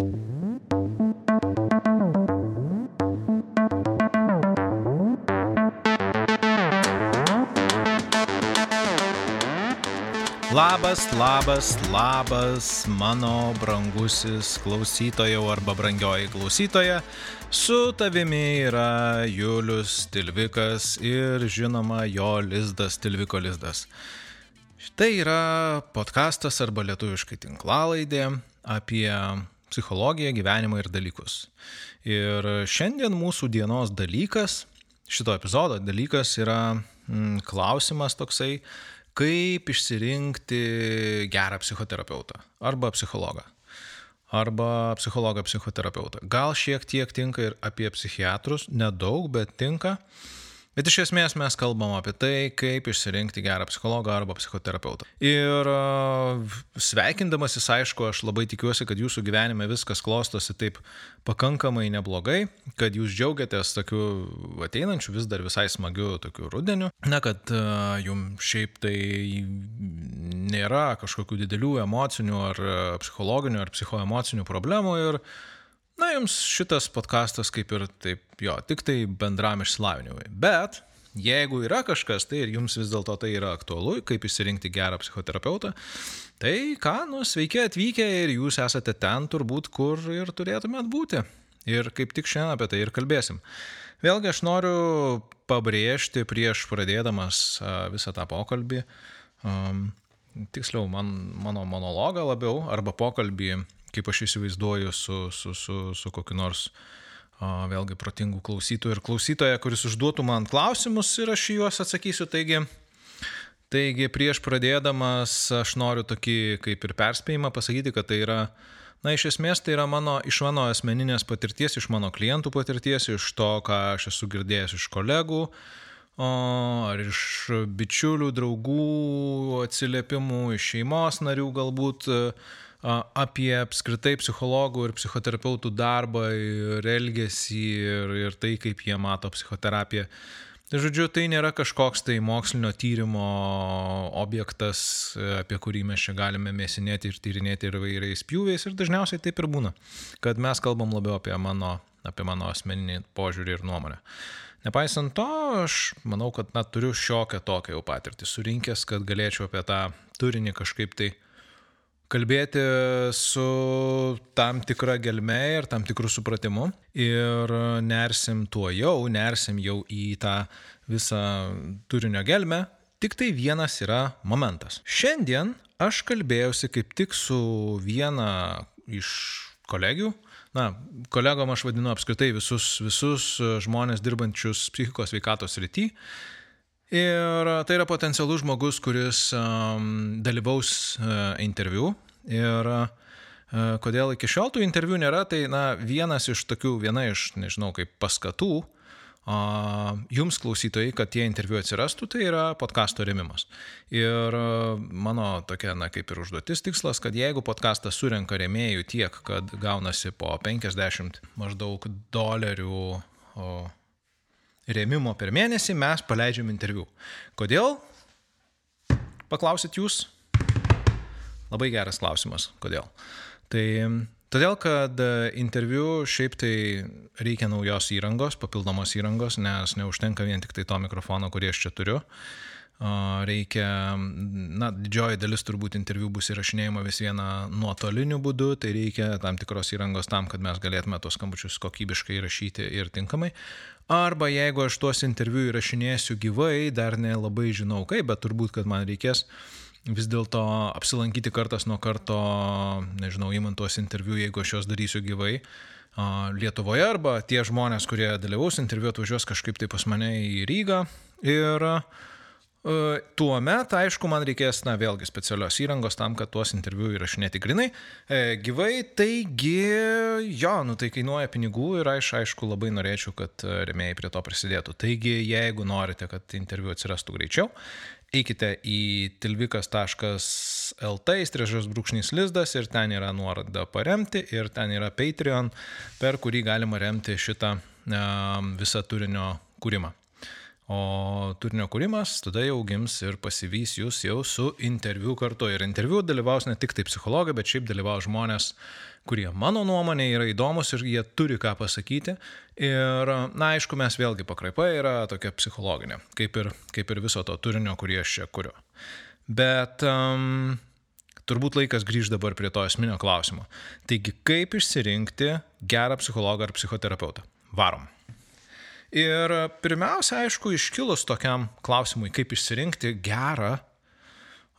Labas, labas, labas, mano brangusis klausytojau arba brangioji klausytoja. Su tavimi yra Julius Tilvikas ir žinoma jo lizdas Tilviko lizdas. Tai yra podkastas arba lietuviškai tinklalaidė apie psichologiją, gyvenimą ir dalykus. Ir šiandien mūsų dienos dalykas, šito epizodo dalykas yra mm, klausimas toksai, kaip išsirinkti gerą psichoterapeutą arba psichologą. Arba psichologą psichoterapeutą. Gal šiek tiek tinka ir apie psichiatrus, nedaug, bet tinka. Uh, Bet iš esmės mes kalbam apie tai, kaip išsirinkti gerą psichologą arba psichoterapeutą. Ir sveikindamasis, aišku, aš labai tikiuosi, kad jūsų gyvenime viskas klostosi taip pakankamai neblogai, kad jūs džiaugiatės tokiu ateinančiu vis dar visai smagiu tokiu rudeniu. Na, kad jums šiaip tai nėra kažkokių didelių emocinių ar psichologinių ar psichoemocinių problemų ir Na, jums šitas podkastas kaip ir taip, jo, tik tai bendram išsilavinimui. Bet jeigu yra kažkas, tai ir jums vis dėlto tai yra aktualu, kaip įsirinkti gerą psichoterapeutą, tai ką, nu, sveiki atvykę ir jūs esate ten turbūt, kur ir turėtumėt būti. Ir kaip tik šiandien apie tai ir kalbėsim. Vėlgi aš noriu pabrėžti prieš pradėdamas visą tą pokalbį, um, tiksliau man, mano monologą labiau, arba pokalbį kaip aš įsivaizduoju, su, su, su, su kokiu nors vėlgi protingų klausytojų ir klausytoja, kuris užduotų man klausimus ir aš juos atsakysiu. Taigi, taigi prieš pradėdamas aš noriu tokį kaip ir perspėjimą pasakyti, kad tai yra, na, iš esmės tai yra mano, iš mano asmeninės patirties, iš mano klientų patirties, iš to, ką aš esu girdėjęs iš kolegų, ar iš bičiulių, draugų atsiliepimų, iš šeimos narių galbūt apie apskritai psichologų ir psichoterapeutų darbą ir elgesį ir, ir tai, kaip jie mato psichoterapiją. Žodžiu, tai nėra kažkoks tai mokslinio tyrimo objektas, apie kurį mes čia galime mėsinėti ir tyrinėti ir vairiais pjūviais ir dažniausiai taip ir būna, kad mes kalbam labiau apie mano, apie mano asmeninį požiūrį ir nuomonę. Nepaisant to, aš manau, kad na, turiu šiokią tokią jau patirtį surinkęs, kad galėčiau apie tą turinį kažkaip tai uh, kalbėti su tam tikra gelme ir tam tikrų supratimu ir nersim tuo jau, nersim jau į tą visą turinio gelmę. Tik tai vienas yra momentas. Šiandien aš kalbėjausi kaip tik su viena iš kolegių, na, kolegom aš vadinu apskritai visus, visus žmonės dirbančius psichikos veikatos rytį. Ir tai yra potencialus žmogus, kuris um, dalyvaus uh, interviu. Ir uh, kodėl iki šiol tų interviu nėra, tai na, vienas iš tokių, viena iš, nežinau, kaip paskatų uh, jums klausytojai, kad tie interviu atsirastų, tai yra podkasto remimas. Ir mano tokia, na, kaip ir užduotis tikslas, kad jeigu podkastas surenka remėjų tiek, kad gaunasi po 50 maždaug dolerių rėmimo per mėnesį mes paleidžiam interviu. Kodėl? Paklausit jūs? Labai geras klausimas. Kodėl? Tai todėl, kad interviu šiaip tai reikia naujos įrangos, papildomos įrangos, nes neužtenka vien tik tai to mikrofono, kurį aš čia turiu. Reikia, na, didžioji dalis turbūt interviu bus įrašinėjama vis viena nuotoliniu būdu, tai reikia tam tikros įrangos tam, kad mes galėtume tos skambučius kokybiškai įrašyti ir tinkamai. Arba jeigu aš tuos interviu įrašinėsiu gyvai, dar nelabai žinau kaip, bet turbūt, kad man reikės vis dėlto apsilankyti kartas nuo karto, nežinau, įmant tuos interviu, jeigu aš juos darysiu gyvai. Lietuvoje arba tie žmonės, kurie dalyvaus interviu, atvažiuos kažkaip tai pas mane į Rygą ir uh, E, tuo metu, aišku, man reikės, na, vėlgi specialios įrangos tam, kad tuos interviu įrašinėti grinai. E, gyvai, taigi, jo, nu tai kainuoja pinigų ir aš, aišku, labai norėčiau, kad remėjai prie to prisidėtų. Taigi, jeigu norite, kad interviu atsirastų greičiau, eikite į tilvikas.lt, įstrižas brūkšnys lizdas ir ten yra nuoroda paremti ir ten yra Patreon, per kurį galima remti šitą e, visą turinio kūrimą. O turinio kūrimas tada jau gims ir pasivys jūs jau su interviu kartu. Ir interviu dalyvaus ne tik tai psichologai, bet šiaip dalyvaus žmonės, kurie mano nuomonė yra įdomus ir jie turi ką pasakyti. Ir, na, aišku, mes vėlgi pakraipa yra tokia psichologinė, kaip ir, kaip ir viso to turinio, kurį aš čia kuriu. Bet um, turbūt laikas grįžti dabar prie to esminio klausimo. Taigi, kaip išsirinkti gerą psichologą ar psichoterapeutą? Varom. Ir pirmiausia, aišku, iškilus tokiam klausimui, kaip išsirinkti gerą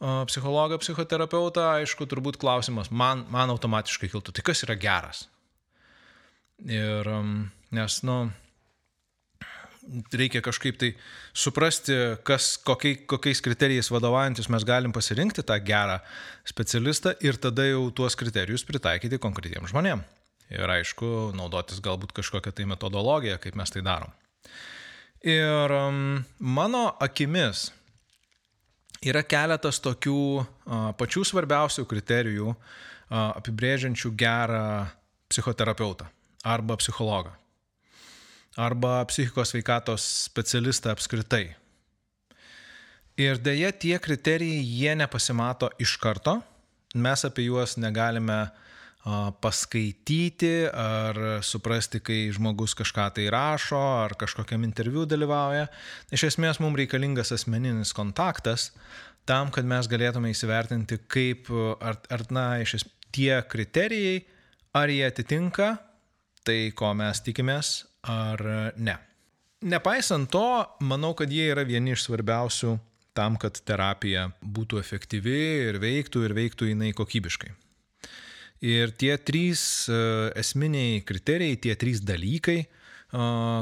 psichologą, psichoterapeutą, aišku, turbūt klausimas man, man automatiškai kiltų, tai kas yra geras? Ir nes, nu, reikia kažkaip tai suprasti, kas, kokiai, kokiais kriterijais vadovaujantis mes galim pasirinkti tą gerą specialistą ir tada jau tuos kriterijus pritaikyti konkretiems žmonėms. Ir aišku, naudotis galbūt kažkokią tai metodologiją, kaip mes tai darom. Ir um, mano akimis yra keletas tokių pačių svarbiausių kriterijų apibrėžiančių gerą psichoterapeutą arba psichologą arba psichikos veikatos specialistą apskritai. Ir dėja tie kriterijai jie nepasimato iš karto, mes apie juos negalime uh, paskaityti ar suprasti, kai žmogus kažką tai rašo ar kažkokiam interviu dalyvauja. Iš esmės mums reikalingas asmeninis kontaktas tam, kad mes galėtume įsivertinti, kaip, ar, ar na, iš esmės tie kriterijai, ar jie atitinka tai, ko mes tikimės, ar ne. Nepaisant to, manau, kad jie yra vieni iš svarbiausių tam, kad terapija būtų efektyvi ir veiktų ir veiktų jinai kokybiškai. Ir tie trys e, esminiai kriterijai, tie trys dalykai, e,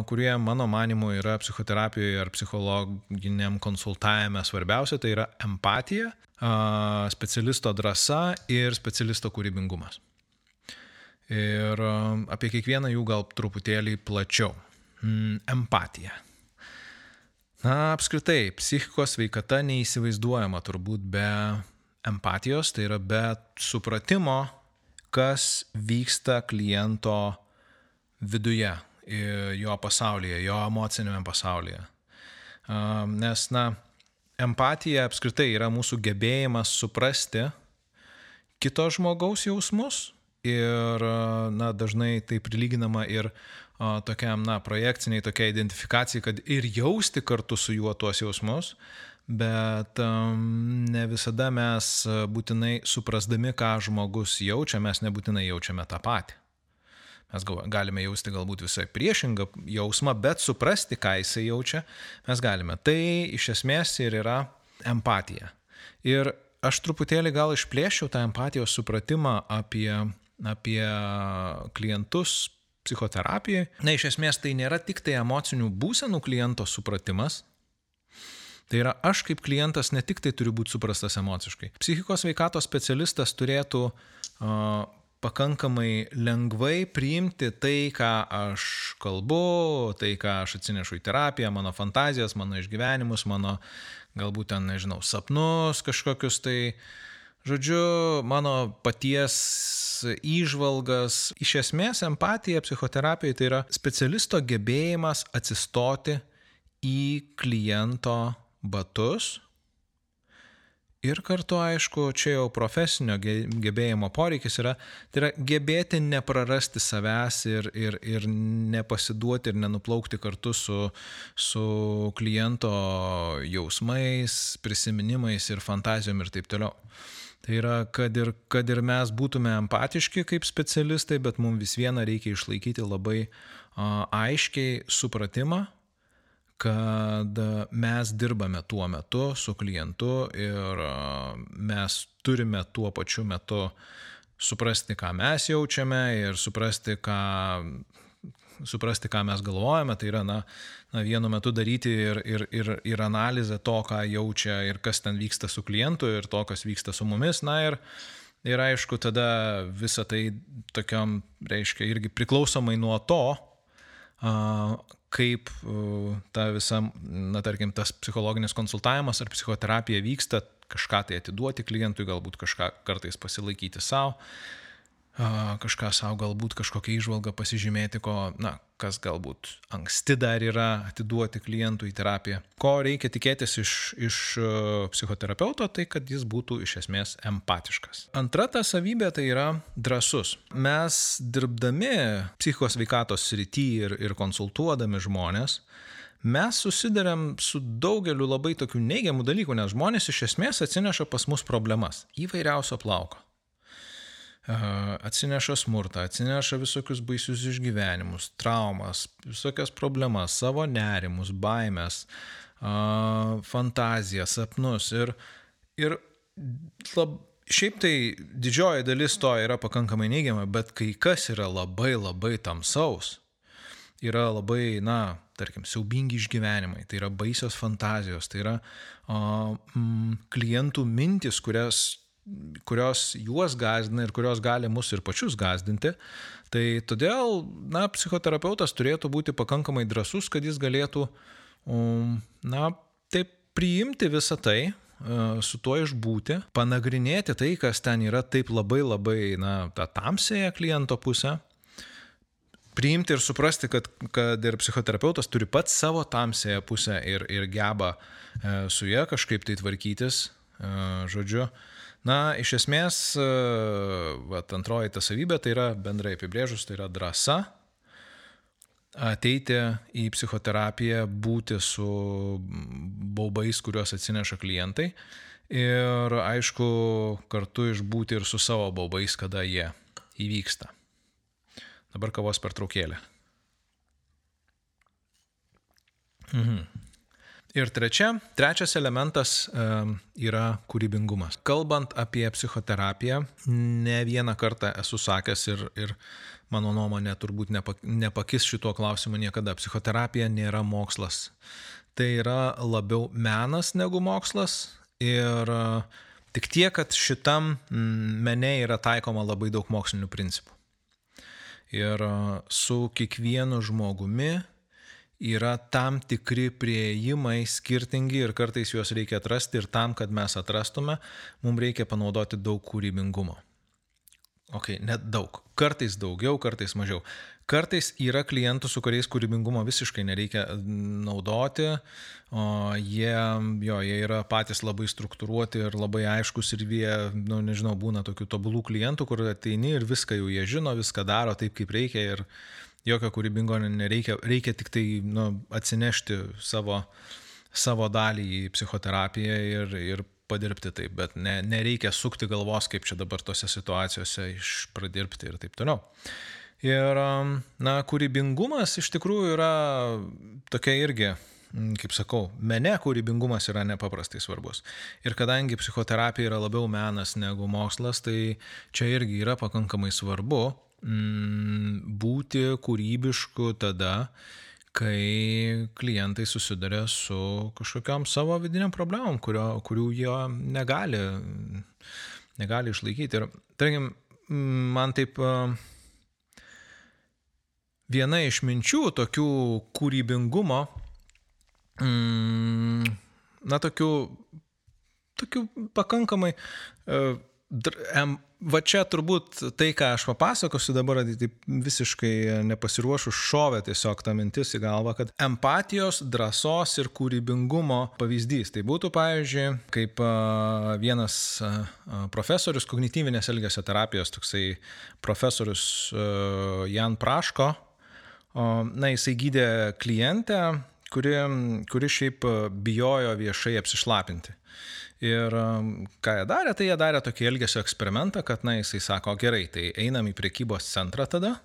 kurie mano manimu yra psichoterapijoje ar psichologiniam konsultavime svarbiausia, tai yra empatija, e, specialisto drąsa ir specialisto kūrybingumas. Ir apie kiekvieną jų gal truputėlį plačiau. Mm, empatija. Na, apskritai, psichikos veikata neįsivaizduojama turbūt be empatijos, tai yra be supratimo, kas vyksta kliento viduje, jo pasaulyje, jo emocinėme pasaulyje. Nes, na, empatija apskritai yra mūsų gebėjimas suprasti kito žmogaus jausmus ir, na, dažnai tai prilyginama ir tokiam, na, projekciniai tokia identifikacija, kad ir jausti kartu su juo tuos jausmus, bet um, ne visada mes uh, būtinai suprasdami, ką žmogus jaučia, mes nebūtinai jaučiame tą patį. Mes galime jausti galbūt visai priešingą jausmą, bet suprasti, ką jisai jaučia, mes galime. Tai iš esmės ir yra empatija. Ir aš truputėlį gal išplėšiau tą empatijos supratimą apie, apie klientus psichoterapijai. Na, iš esmės tai nėra tik tai emocinių būsenų kliento supratimas, Tai yra, aš kaip klientas ne tik tai turiu būti suprastas emociškai. Psichikos veikatos specialistas turėtų uh, pakankamai lengvai priimti tai, ką aš kalbu, tai, ką aš atsinešu į terapiją, mano fantazijas, mano išgyvenimus, mano galbūt ten, nežinau, sapnus kažkokius tai. Žodžiu, mano paties įžvalgas. Iš esmės, empatija psichoterapijoje tai yra specialisto gebėjimas atsistoti į kliento batus. Ir kartu, aišku, čia jau profesinio gebėjimo poreikis yra, tai yra gebėti neprarasti savęs ir, ir, ir nepasiduoti ir nenuplaukti kartu su, su kliento jausmais, prisiminimais ir fantazijom ir taip toliau. Tai yra, kad ir, kad ir mes būtume empatiški kaip specialistai, bet mums vis viena reikia išlaikyti labai a, aiškiai supratimą, kad mes dirbame tuo metu su klientu ir mes turime tuo pačiu metu suprasti, ką mes jaučiame ir suprasti, ką, suprasti, ką mes galvojame. Tai yra, na, na vienu metu daryti ir, ir, ir, ir analizę to, ką jaučia ir kas ten vyksta su klientu ir to, kas vyksta su mumis. Na ir, ir aišku, tada visa tai tokiam, reiškia, irgi priklausomai nuo to, kaip ta visa, na tarkim, tas psichologinis konsultavimas ar psichoterapija vyksta, kažką tai atiduoti klientui, galbūt kažką kartais pasilaikyti savo. Kažką savo galbūt kažkokią išvalgą pasižymėti, ko, na, kas galbūt anksti dar yra atiduoti klientui į terapiją. Ko reikia tikėtis iš, iš psichoterapeuto, tai kad jis būtų iš esmės empatiškas. Antra ta savybė tai yra drasus. Mes dirbdami psichikos veikatos srity ir, ir konsultuodami žmonės, mes susidurėm su daugeliu labai tokių neigiamų dalykų, nes žmonės iš esmės atsineša pas mus problemas įvairiausio plauko atsineša smurtą, atsineša visokius baisius išgyvenimus, traumas, visokias problemas, savo nerimus, baimės, fantaziją, sapnus. Ir, ir lab, šiaip tai didžioji dalis to yra pakankamai neigiama, bet kai kas yra labai labai tamsaus, yra labai, na, tarkim, siaubingi išgyvenimai, tai yra baisios fantazijos, tai yra o, mm, klientų mintis, kurias kurios juos gazdina ir kurios gali mus ir pačius gazdinti. Tai todėl, na, psichoterapeutas turėtų būti pakankamai drasus, kad jis galėtų, um, na, taip priimti visą tai, uh, su tuo išbūti, panagrinėti tai, kas ten yra taip labai labai, na, tą tamsėje kliento pusę, priimti ir suprasti, kad, kad ir psichoterapeutas turi pats savo tamsėje pusę ir, ir geba e, su ją kažkaip tai tvarkytis, e, žodžiu. Na, iš esmės, e, vat, antroji ta savybė tai yra bendrai apibrėžus, tai yra drąsa ateiti į psichoterapiją, būti su baubais, kuriuos atsineša klientai ir aišku, kartu išbūti ir su savo baubais, kada jie įvyksta. Dabar kavos pertraukėlė. Mhm. Ir trečia, trečias elementas yra kūrybingumas. Kalbant apie psichoterapiją, ne vieną kartą esu sakęs ir, ir mano nuomonė turbūt nepakis šituo klausimu niekada. Psichoterapija nėra mokslas. Tai yra labiau menas negu mokslas ir e, tik tiek, kad šitam mene yra taikoma labai daug mokslinių principų. Ir e, su kiekvienu žmogumi yra tam tikri prieimai skirtingi ir kartais juos reikia atrasti ir tam, kad mes atrastume, mums reikia panaudoti daug kūrybingumo. Ok, net daug. Kartais daugiau, kartais mažiau. Kartais yra klientų, su kuriais kūrybingumo visiškai nereikia naudoti, o jie, jo, jie yra patys labai struktūruoti ir labai aiškus ir jie, nu, nežinau, būna tokių tobulų klientų, kur ateini ir viską jau jie žino, viską daro taip, kaip reikia ir, jokio kūrybingo nereikia, reikia tik tai nu, atsinešti savo, savo dalį į psichoterapiją ir, ir padirbti taip, bet ne, nereikia sukti galvos, kaip čia dabar tose situacijose išpradirbti ir taip toliau. Ir, um, na, kūrybingumas iš tikrųjų yra tokia irgi, mm, kaip sakau, mene kūrybingumas yra nepaprastai svarbus. Ir kadangi psichoterapija yra labiau menas negu mokslas, tai čia irgi yra pakankamai svarbu mm, būti kūrybišku tada, kai klientai susiduria su kažkokiam savo vidiniam problemom, kurio, kurių jie negali, negali išlaikyti. Ir, tarkim, man taip viena iš minčių tokių kūrybingumo, mm, na, tokių, tokių pakankamai Va čia turbūt tai, ką aš papasakosiu dabar, tai visiškai nepasiruošus šovė tiesiog ta mintis į galvą, kad empatijos, drąsos ir kūrybingumo pavyzdys. Tai būtų, pavyzdžiui, kaip vienas profesorius kognityvinės elgesio terapijos, toksai profesorius Jan Praško, na, jisai gydė klientę, kuri, kuri šiaip bijojo viešai apsišlapinti. Ir um, ką jie darė, tai jie darė tokį elgesio eksperimentą, kad, na, jisai sako, gerai, tai einam į priekybos centrą tada.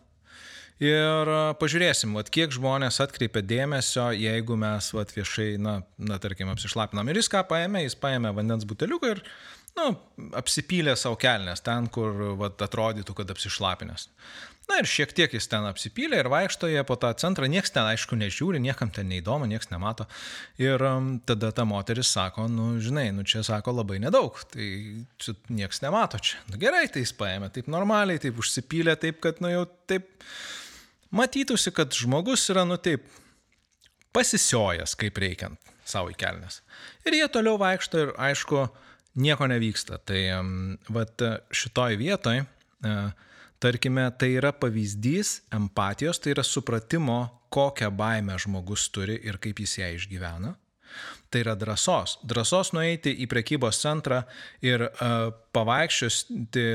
Ir uh, pažiūrėsim, vat, kiek žmonės atkreipia dėmesio, jeigu mes vat, viešai, na, na, tarkim, apsišlapinam. Ir jis ką paėmė, jis paėmė vandens buteliuką ir, nu, apsipylė savo kelnes ten, kur vat, atrodytų, kad apsišlapinės. Na ir šiek tiek jis ten apsipylė ir vaikšto jie po tą centrą, niekas ten aišku nežiūri, niekam ten neįdomu, niekas nemato. Ir um, tada ta moteris sako, nu žinai, nu čia sako labai nedaug, tai čia niekas nemato čia. Nu gerai, tai jis paėmė taip normaliai, taip užsipylė, taip kad nu jau taip matytųsi, kad žmogus yra nu taip pasisiojęs kaip reikiant savo įkelnes. Ir jie toliau vaikšto ir aišku, nieko nevyksta. Tai um, vat šitoj vietoj uh, tarkime, tai yra pavyzdys empatijos, tai yra supratimo, kokią baimę žmogus turi ir kaip jis ją išgyvena. Tai yra drąsos. Drąsos nueiti į prekybos centrą ir uh, pavaikščioti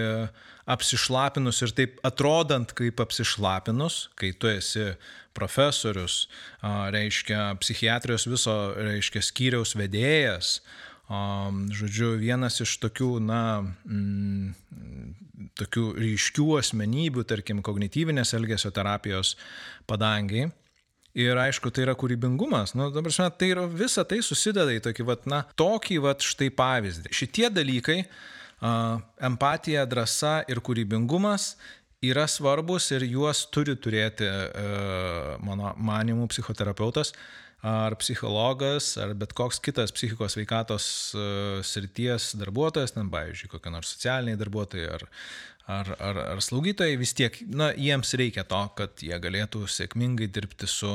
apsišlapinus ir taip atrodant kaip apsišlapinus, kai tu esi profesorius, uh, reiškia psichiatrijos viso, reiškia skyriaus vedėjas, uh, žodžiu, vienas iš tokių, na, mm, tokių ryškių asmenybių, tarkim, kognityvinės elgesio terapijos padangiai Ir aišku, tai yra kūrybingumas. Nu, dabar, žinot, tai yra visa tai susideda į tokį, vat, na, tokį, vat, štai pavyzdį. Šitie dalykai, uh, empatija, drąsa ir kūrybingumas yra svarbus ir juos turi turėti, uh, mano manimų, psichoterapeutas ar psichologas, ar bet koks kitas psichikos veikatos uh, srities darbuotojas, ten, pavyzdžiui, kokie nors socialiniai darbuotojai ar, ar, ar, ar slaugytojai, vis tiek, na, jiems reikia to, kad jie galėtų sėkmingai dirbti su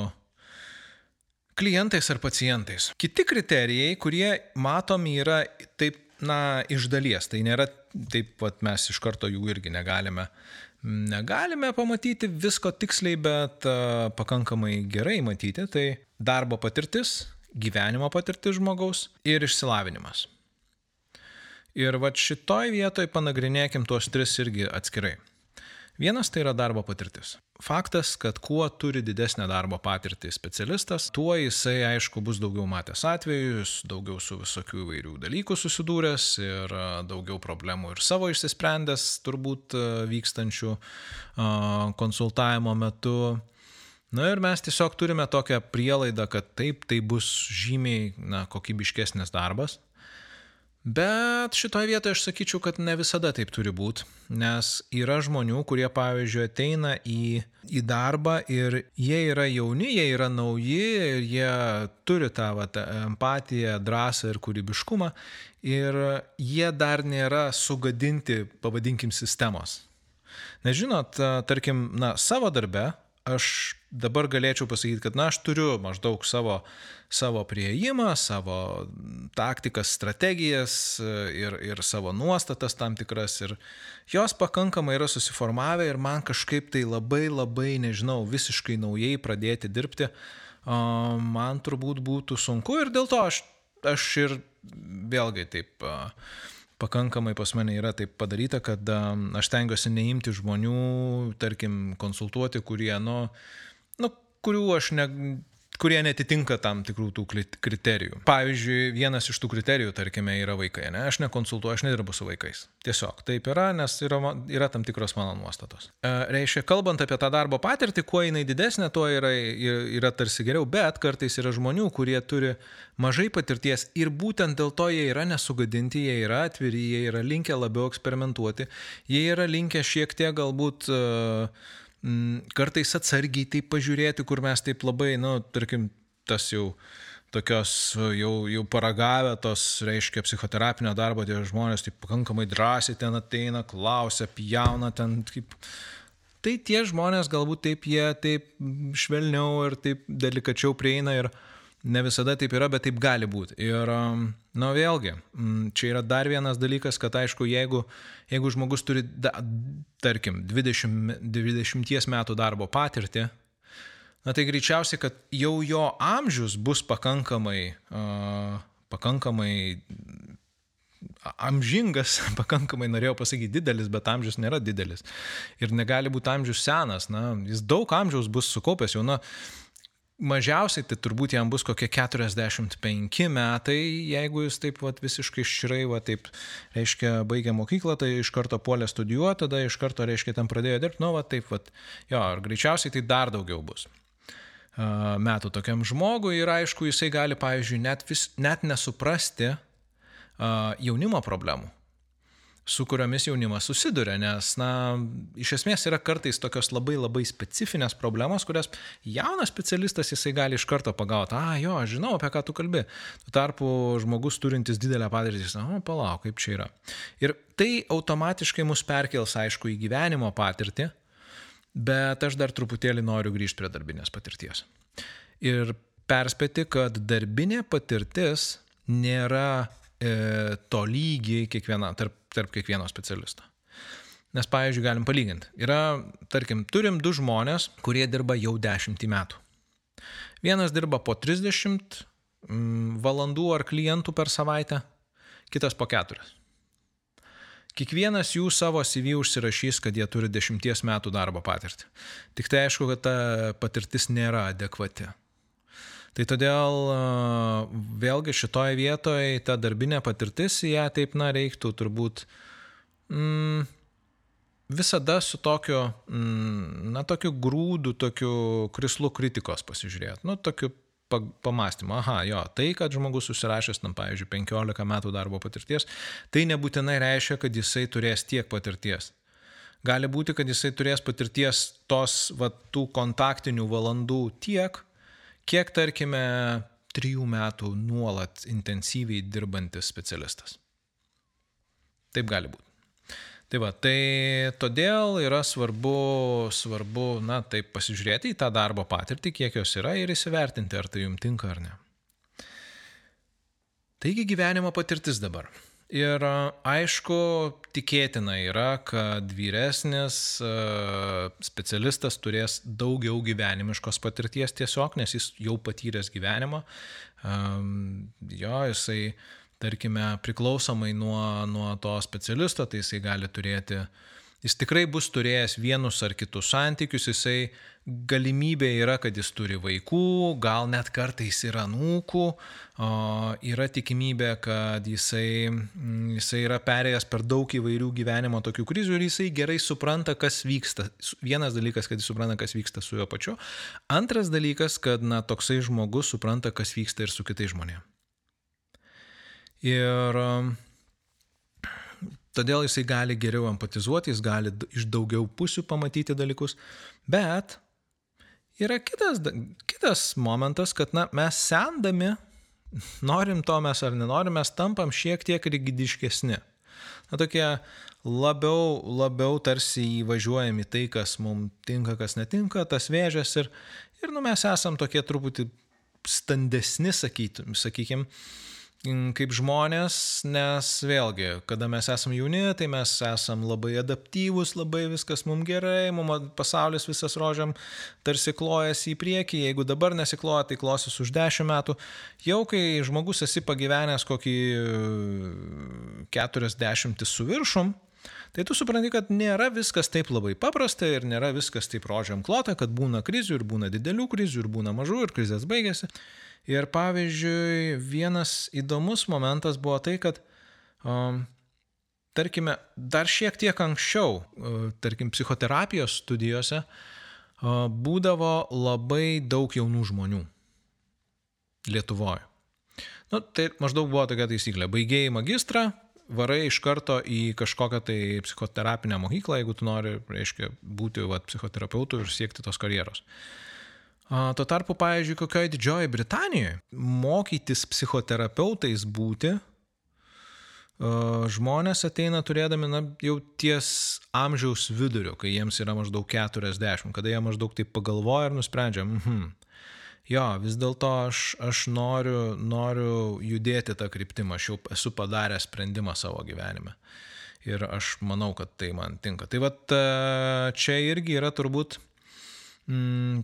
klientais ar pacientais. Kiti kriterijai, kurie matomi yra taip, na, iš dalies, tai nėra taip, pat mes iš karto jų irgi negalime. Negalime pamatyti visko tiksliai, bet uh, pakankamai gerai matyti. Tai darbo patirtis, gyvenimo patirtis žmogaus ir išsilavinimas. Ir va šitoj vietoj panagrinėkim tuos tris irgi atskirai. Vienas tai yra darbo patirtis. Faktas, kad kuo turi didesnę darbo patirtį specialistas, tuo jisai, aišku, bus daugiau matęs atvejus, daugiau su visokių įvairių dalykų susidūręs ir daugiau problemų ir savo išsisprendęs turbūt vykstančių konsultavimo metu. Na ir mes tiesiog turime tokią prielaidą, kad taip, tai bus žymiai na, kokybiškesnis darbas. Bet šitoje vietoje aš sakyčiau, kad ne visada taip turi būti, nes yra žmonių, kurie, pavyzdžiui, ateina į, į darbą ir jie yra jauni, jie yra nauji ir jie turi tą vat, empatiją, drąsą ir kūrybiškumą ir jie dar nėra sugadinti, pavadinkim, sistemos. Nežinot, tarkim, na, savo darbe aš dabar galėčiau pasakyti, kad, na, aš turiu maždaug savo savo prieimą, savo taktikas, strategijas ir, ir savo nuostatas tam tikras. Ir jos pakankamai yra susiformavę ir man kažkaip tai labai labai, nežinau, visiškai naujai pradėti dirbti, man turbūt būtų sunku ir dėl to aš, aš ir vėlgi taip pakankamai pas mane yra taip padaryta, kad aš tengiuosi neimti žmonių, tarkim, konsultuoti, kurie, nu, nu kurių aš ne, kurie netitinka tam tikrų tų kriterijų. Pavyzdžiui, vienas iš tų kriterijų, tarkime, yra vaikai. Ne? Aš nekonsultuoju, aš nedirbu su vaikais. Tiesiog taip yra, nes yra, yra tam tikros mano nuostatos. E, reiškia, kalbant apie tą darbo patirtį, kuo jinai didesnė, tuo yra, yra tarsi geriau, bet kartais yra žmonių, kurie turi mažai patirties ir būtent dėl to jie yra nesugadinti, jie yra atviri, jie yra linkę labiau eksperimentuoti, jie yra linkę šiek tiek galbūt uh, Mm, kartais atsargiai taip pažiūrėti, kur mes taip labai, nu, tarkim, tas jau tokios jau, jau paragavę tos, reiškia, psichoterapinio darbo, tie žmonės taip pakankamai drąsiai ten ateina, klausia, pjauna ten kaip. Tai tie žmonės galbūt taip jie taip švelniau ir taip delikačiau prieina ir, uh, Ne visada taip yra, bet taip gali būti. Ir, um, na vėlgi, mm, čia yra dar vienas dalykas, kad aišku, jeigu, jeigu žmogus turi, da, tarkim, 20, 20 metų darbo patirtį, na tai greičiausiai, kad jau jo amžius bus pakankamai, uh, pakankamai amžingas, pakankamai norėjau pasakyti didelis, bet amžius nėra didelis. Ir negali būti amžius senas, na, jis daug amžiaus bus sukaupęs jau, na, mažiausiai tai turbūt jam bus kokie 45 metai, jeigu jis taip vat, visiškai šrai, va, taip, reiškia, baigė mokyklą, tai iš karto puolė studijuoti, tada iš karto, reiškia, ten pradėjo dirbti, nu, va, taip, va, jo, ir greičiausiai tai dar daugiau bus metų tokiam žmogui. Ir aišku, jisai gali, pavyzdžiui, net, vis, net nesuprasti jaunimo problemų su kuriomis jaunimas susiduria, nes, na, iš esmės yra kartais tokios labai labai specifinės problemos, kurias jaunas specialistas jisai gali iš karto pagauti, a, jo, aš žinau, apie ką tu kalbi. Tuo tarpu žmogus turintis didelę patirtį, na, palauk, kaip čia yra. Ir tai automatiškai mus perkels, aišku, į gyvenimo patirtį, bet aš dar truputėlį noriu grįžti prie darbinės patirties. Ir perspėti, kad darbinė patirtis nėra to lygiai kiekviena, tarp, tarp kiekvieno specialisto. Nes, pavyzdžiui, galim palyginti. Yra, tarkim, turim du žmonės, kurie dirba jau dešimtį metų. Vienas dirba po 30 mm, valandų ar klientų per savaitę, kitas po 4. Kiekvienas jų savo CV užsirašys, kad jie turi dešimties metų darbo patirtį. Tik tai aišku, kad ta patirtis nėra adekvati. Tai todėl vėlgi šitoje vietoje ta darbinė patirtis, ją taip, na, reiktų turbūt mm, visada su tokiu, mm, na, tokiu grūdu, tokiu krislu kritikos pasižiūrėti. Nu, tokiu pamastymą, aha, jo, tai, kad žmogus susirašęs, na, pavyzdžiui, 15 metų darbo patirties, tai nebūtinai reiškia, kad jisai turės tiek patirties. Gali būti, kad jisai turės patirties tos, va, tų kontaktinių valandų tiek, kiek, tarkime, trijų metų nuolat intensyviai dirbantis specialistas. Taip gali būti. Tai va, tai todėl yra svarbu, svarbu, na, taip pasižiūrėti į tą darbo patirtį, kiek jos yra ir įsivertinti, ar tai jums tinka ar ne. Taigi gyvenimo patirtis dabar. Ir aišku, tikėtina yra, kad vyresnis specialistas turės daugiau gyvenimiškos patirties tiesiog, nes jis jau patyręs gyvenimą. Jo, jisai, tarkime, priklausomai nuo, nuo to specialisto, tai jisai gali turėti uh, Jis tikrai bus turėjęs vienus ar kitus santykius, jisai galimybė yra, kad jis turi vaikų, gal net kartais yra nūkų, yra tikimybė, kad jisai, mm, jisai yra perėjęs per daug įvairių gyvenimo tokių krizių ir jisai gerai supranta, kas vyksta. Vienas dalykas, kad jis supranta, kas vyksta su juo pačiu. Antras dalykas, kad na, toksai žmogus supranta, kas vyksta ir su kitais žmonėmis. Ir Todėl jisai gali geriau empatizuoti, jis gali iš daugiau pusių pamatyti dalykus. Bet yra kitas, kitas momentas, kad na, mes sendami, norim to mes ar nenorim, mes tampam šiek tiek rigidiškesni. Na tokie labiau, labiau tarsi įvažiuojam į tai, kas mums tinka, kas netinka, tas vėžės ir, ir nu, mes esam tokie truputį standesni, sakykim, sakykim kaip žmonės, nes vėlgi, kada mes esame jauni, tai mes esame labai adaptyvūs, labai viskas mums gerai, mums pasaulis visas rožiam tarsi klojasi į priekį, jeigu dabar nesikloja, tai klosis už dešimt metų. Jau kai žmogus esi pagyvenęs kokį 40 su viršum, Tai tu supranti, kad nėra viskas taip labai paprasta ir nėra viskas taip rožiam klota, kad būna krizių ir būna didelių krizių ir būna mažų ir krizės baigėsi. Ir pavyzdžiui, vienas įdomus momentas buvo tai, kad, um, tarkime, dar šiek tiek anksčiau, uh, tarkim, psichoterapijos studijose uh, būdavo labai daug jaunų žmonių Lietuvoje. Nu, tai maždaug buvo tokia taisyklė. Baigėjai magistrą, varai iš karto į kažkokią tai psichoterapinę mokyklą, jeigu tu nori, reiškia, būti vat, psichoterapeutu ir siekti tos karjeros. Uh, Tuo tarpu, pavyzdžiui, kokioje Didžiojoje Britanijoje mokytis psichoterapeutais būti žmonės ateina turėdami na, jau ties amžiaus vidurio, kai jiems yra maždaug 40, kada jie maždaug taip pagalvoja ir nusprendžia, mhm, jo, vis dėlto aš, aš noriu, noriu judėti tą kryptimą, aš jau esu padaręs sprendimą savo gyvenime. Ir aš manau, kad tai man tinka. Tai vad čia irgi yra turbūt Mm,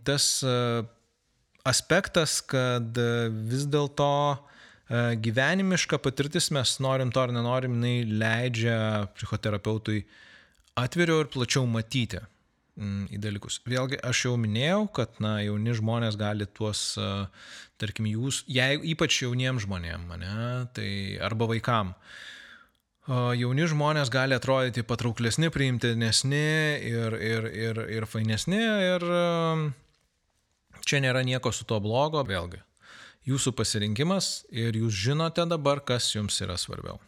tas e, aspektas, kad e, vis dėlto e, gyvenimiška patirtis, mes norim to ar nenorim, jinai leidžia psichoterapeutui atviriau ir plačiau matyti mm, į dalykus. Vėlgi, aš jau minėjau, kad na, jauni žmonės gali tuos, tarkim, jūs, jei, ypač jauniems žmonėms, ne, tai arba vaikam, jauni žmonės gali atrodyti patrauklesni, priimtinesni ir, ir, ir, ir fainesni ir um, čia nėra nieko su to blogo, vėlgi. Jūsų pasirinkimas ir jūs žinote dabar, kas jums yra svarbiau.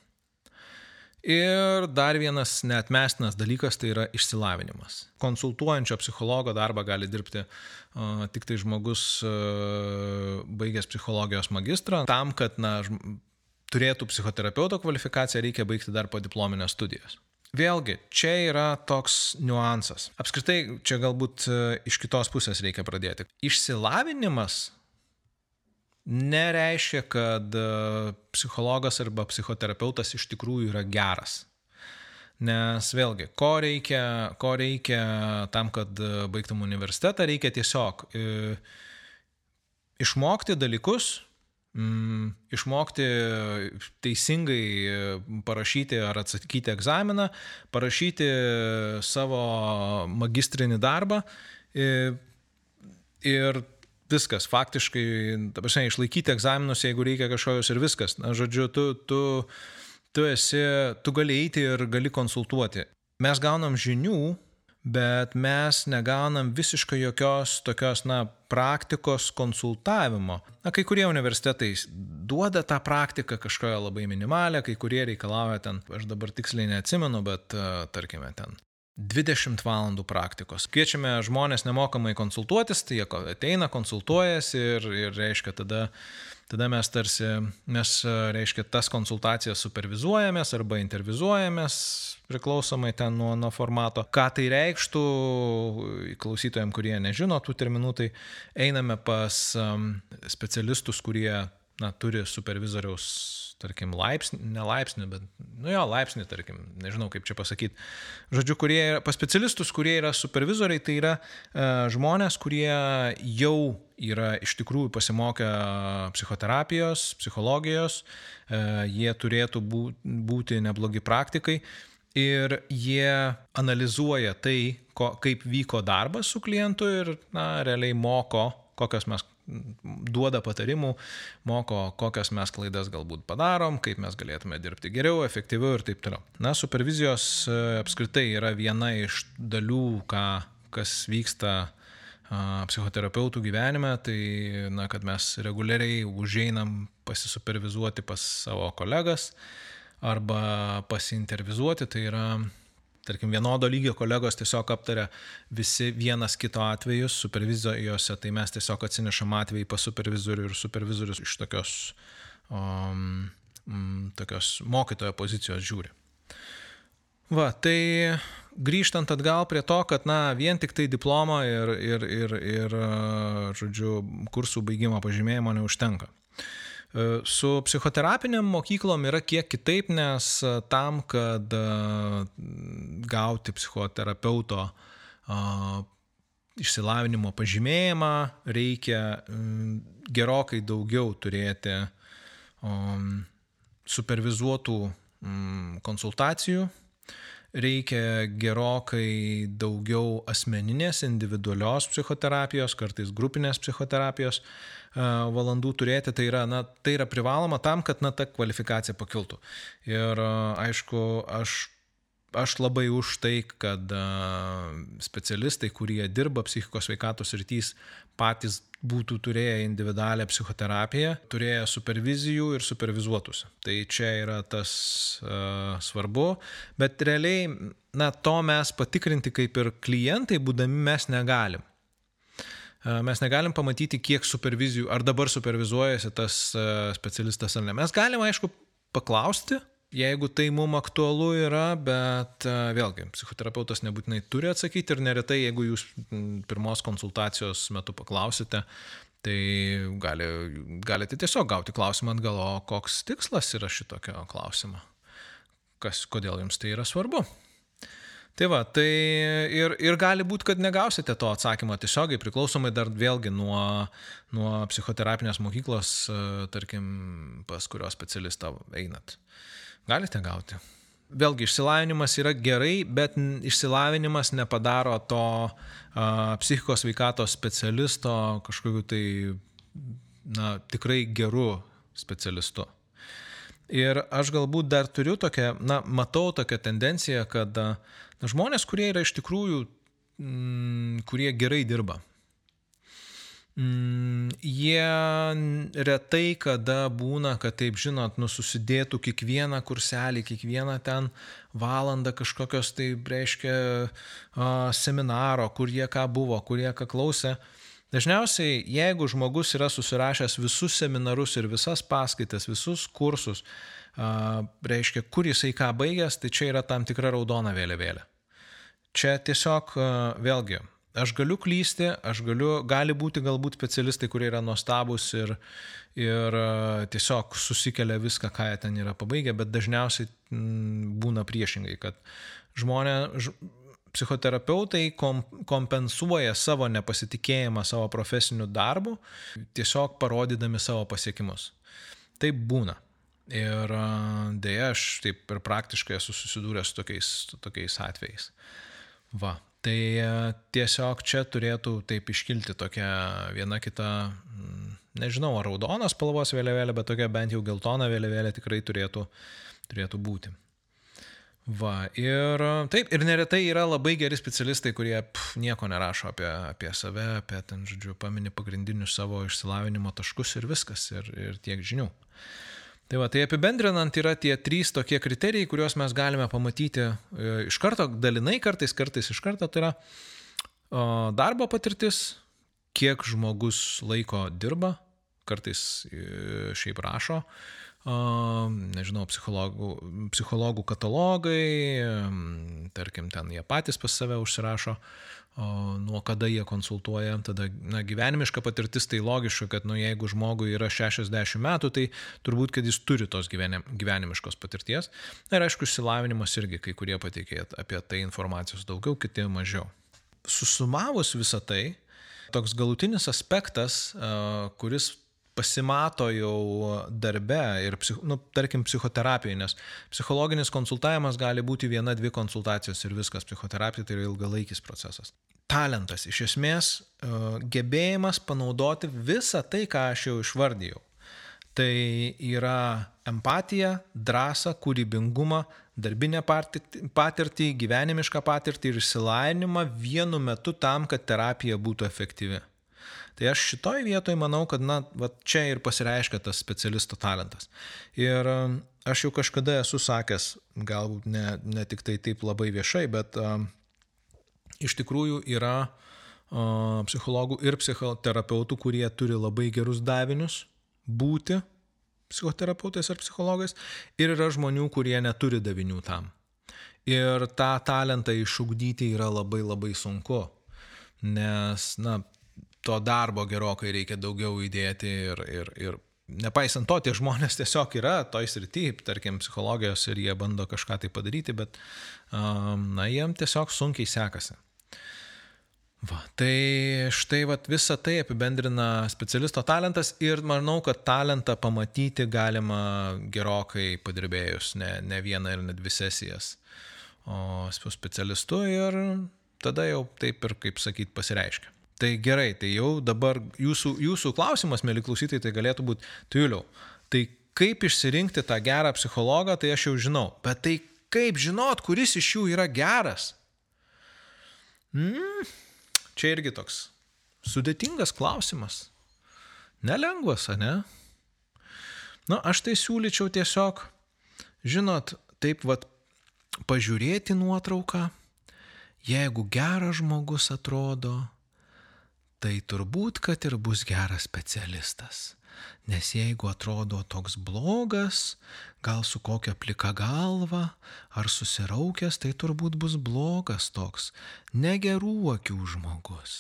Ir dar vienas neatmestinas dalykas tai yra išsilavinimas. Konsultuojančio psichologo darbą gali dirbti uh, tik tai žmogus uh, baigęs psichologijos magistrą, tam, kad na, turėtų psichoterapeuto kvalifikaciją, reikia baigti dar po diplominės studijas. Vėlgi, čia yra toks niuansas. Apskritai, čia galbūt e, iš kitos pusės reikia pradėti. Išsilavinimas nereiškia, kad e, psichologas arba psichoterapeutas iš tikrųjų yra geras. Nes vėlgi, ko reikia, ko reikia tam, kad baigtum universitetą, reikia tiesiog e, išmokti dalykus, išmokti teisingai parašyti ar atsakyti egzaminą, parašyti savo magistrinį darbą ir, ir viskas, faktiškai, ta prasme, išlaikyti egzaminus, jeigu reikia kažkokios ir viskas. Na, žodžiu, tu, tu, tu esi, tu gali eiti ir gali konsultuoti. Mes gaunam žinių, bet mes negaunam visiškai jokios tokios, na, praktikos konsultavimo. Na, kai kurie universitetai duoda tą praktiką kažkokią labai minimalę, kai kurie reikalauja ten, aš dabar tiksliai neatsimenu, bet tarkime ten 20 valandų praktikos. Kviečiame žmonės nemokamai konsultuotis, tai jie ateina, konsultuojasi ir, ir reiškia tada, tada mes tarsi, mes reiškia tas konsultacijas supervizuojamės arba intervizuojamės, priklausomai ten nuo, nuo formato. Ką tai reikštų, klausytojams, kurie nežino tų terminų, tai einame pas um, specialistus, kurie na, turi supervizoriaus tarkim, laipsnį, ne laipsnį, bet, nu jo, laipsnį, tarkim, nežinau kaip čia pasakyti. Žodžiu, kurie yra, pas specialistus, kurie yra supervizoriai, tai yra uh, žmonės, kurie jau yra iš tikrųjų pasimokę psichoterapijos, psichologijos, uh, jie turėtų būti neblogi praktikai ir jie analizuoja tai, ko, kaip vyko darbas su klientu ir, na, realiai moko, kokios mes duoda patarimų, moko, kokias mes klaidas galbūt padarom, kaip mes galėtume dirbti geriau, efektyviau ir taip toliau. Na, supervizijos e, apskritai yra viena iš dalių, ką, kas vyksta psichoterapeutų gyvenime, tai, na, kad mes reguliariai užeinam pasisupervizuoti pas savo kolegas arba pasintervizuoti, tai yra tarkim, vienodo lygio kolegos tiesiog aptaria visi vienas kito atvejus supervizijose, tai mes tiesiog atsinešam atvejį pas supervizorių ir supervizorius iš tokios, um, tokios mokytojo pozicijos žiūri. Va, tai grįžtant atgal prie to, kad, na, vien tik tai diplomą ir, ir, ir, ir žodžiu, kursų baigimo pažymėjimo neužtenka. Su psichoterapiniam mokyklom yra kiek kitaip, nes e, tam, kad e, gauti psichoterapeuto išsilavinimo pažymėjimą, reikia gerokai daugiau turėti supervizuotų konsultacijų, reikia gerokai daugiau asmeninės, individualios psichoterapijos, kartais grupinės psichoterapijos valandų turėti, tai yra, na, tai yra privaloma tam, kad na, ta kvalifikacija pakiltų. Ir aišku, aš aš labai už tai, kad specialistai, kurie dirba psichikos veikatos rytys, patys būtų turėję individualią psichoterapiją, turėję supervizijų ir supervizuotųsi. Tai čia yra tas uh, svarbu, bet realiai, na, to mes patikrinti kaip ir klientai, būdami mes negalim mes negalim pamatyti, kiek supervizijų, ar dabar supervizuojasi tas specialistas ar ne. Mes galim, aišku, paklausti, jeigu tai mums aktualu yra, bet vėlgi, psichoterapeutas nebūtinai turi atsakyti ir neretai, jeigu jūs pirmos konsultacijos metu paklausite, tai gali, galite tiesiog gauti klausimą atgal, o koks tikslas yra šitokio klausimo, kas, kodėl jums tai yra svarbu. Tai va, tai ir, ir gali būti, kad negausite to atsakymo tiesiogiai, priklausomai dar vėlgi nuo, nuo psichoterapinės mokyklos, e, tarkim, pas kurio specialistą einat. Galite gauti. Vėlgi, išsilavinimas yra gerai, bet išsilavinimas nepadaro to a, psichikos veikatos specialisto kažkokiu tai, na, tikrai geru specialistu. Ir aš galbūt dar turiu tokią, na, matau tokią tendenciją, kad a, Žmonės, kurie yra iš tikrųjų, mm, kurie gerai dirba, mm, jie retai kada būna, kad taip žinot, nususidėtų kiekvieną kurselį, kiekvieną ten valandą kažkokios tai, reiškia, seminaro, kur jie ką buvo, kur jie ką klausė. Dažniausiai, jeigu žmogus yra susirašęs visus seminarus ir visas paskaitas, visus kursus, reiškia, kur jisai ką baigęs, tai čia yra tam tikra raudona vėliavėlė. Čia tiesiog vėlgi Aš galiu klysti, aš galiu, gali būti galbūt specialistai, kurie yra nuostabus ir, ir e, tiesiog susikelia viską, ką jie ten yra pabaigę, bet dažniausiai m, būna priešingai, kad žmonės, psichoterapeutai kom, kompensuoja savo nepasitikėjimą savo profesiniu darbu, tiesiog parodydami savo pasiekimus. Taip būna. Ir e, dėja, aš taip ir praktiškai esu susidūręs su tokiais, tokiais atvejais. Va, Tai e, tiesiog čia turėtų taip iškilti tokia viena kita, mm, nežinau, ar raudonas spalvos vėliavėlė, bet tokia bent jau geltona vėliavėlė tikrai turėtų, turėtų būti. Va, ir taip, ir neretai yra labai geri specialistai, kurie pf, nieko nerašo apie, apie save, apie ten, žodžiu, paminį pagrindinius savo išsilavinimo taškus ir viskas, ir, ir tiek žinių. Tai va, tai apibendrinant yra tie trys tokie kriterijai, kuriuos mes galime pamatyti e, iš karto, dalinai kartais, kartais iš karto. Tai yra darbo patirtis, kiek žmogus laiko dirba, kartais e, šiaip rašo, nežinau, psichologų, psichologų katalogai, tarkim, ten jie patys pas save užsirašo, nuo kada jie konsultuoja, tada na, gyvenimiška patirtis, tai logiška, kad nu, jeigu žmogui yra 60 metų, tai turbūt, kad jis turi tos gyvenim, gyvenimiškos patirties. Na ir aišku, išsilavinimas irgi kai kurie pateikė apie tai informacijos daugiau, kiti mažiau. Susumavus visą tai, toks galutinis aspektas, kuris pasimato jau darbe ir, nu, tarkim, psichoterapijoje, nes psichologinis konsultavimas gali būti viena, dvi konsultacijos ir viskas. Psichoterapija tai yra ilgalaikis procesas. Talentas, iš esmės, e, gebėjimas panaudoti visą tai, ką aš jau išvardėjau. Tai yra empatija, drąsa, kūrybingumą, darbinę patirtį, gyvenimišką patirtį ir išsilavinimą vienu metu tam, kad terapija būtų efektyvi. Tai aš šitoj vietoj manau, kad, na, va, čia ir pasireiškia tas specialisto talentas. Ir um, aš jau kažkada esu sakęs, galbūt ne, ne tik tai taip labai viešai, bet um, iš tikrųjų yra uh, psichologų ir psichoterapeutų, kurie turi labai gerus davinius būti psichoterapeutais ar psichologais, ir yra žmonių, kurie neturi davinių tam. Ir tą talentą išugdyti yra labai labai sunku, nes, na, to darbo gerokai reikia daugiau įdėti ir, ir, ir nepaisant to, tie žmonės tiesiog yra toj srity, tarkim, psichologijos ir jie bando kažką tai padaryti, bet, um, na, jiem tiesiog sunkiai sekasi. Va, tai štai vat, visą tai apibendrina specialisto talentas ir manau, kad talentą pamatyti galima gerokai padirbėjus, ne, ne vieną ir ne dvi sesijas, o su specialistu ir tada jau taip ir, kaip sakyt, pasireiškia. Tai gerai, tai jau dabar jūsų, jūsų klausimas, mėly klausytojai, tai galėtų būti, tai Juliau, tai kaip išsirinkti tą gerą psichologą, tai aš jau žinau, bet tai kaip žinot, kuris iš jų yra geras? Mm, čia irgi toks sudėtingas klausimas. Nelengvas, ne? Na, aš tai siūlyčiau tiesiog, žinot, taip vad pažiūrėti nuotrauką, jeigu geras žmogus atrodo, tai turbūt, kad ir bus geras specialistas. Nes jeigu atrodo toks blogas, gal su kokia plika galva, ar susiraukęs, tai turbūt bus blogas toks, negerų akių žmogus.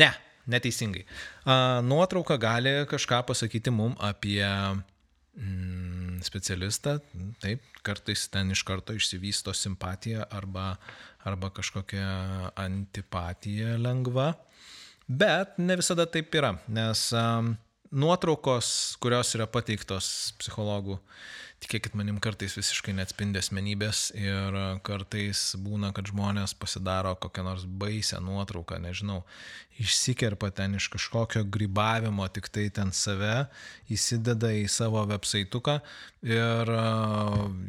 Ne, neteisingai. A, nuotrauka gali kažką pasakyti mum apie mm, specialistą, taip, kartais ten iš karto išsivysto simpatija arba, arba kažkokia antipatija lengva, bet ne visada taip yra, nes nuotraukos, kurios yra pateiktos psichologų, tikėkit manim, kartais visiškai neatspindi asmenybės ir kartais būna, kad žmonės pasidaro kokią nors baisę nuotrauką, nežinau, išsikerpa ten iš kažkokio grybavimo, tik tai ten save, įsideda į savo websaituką ir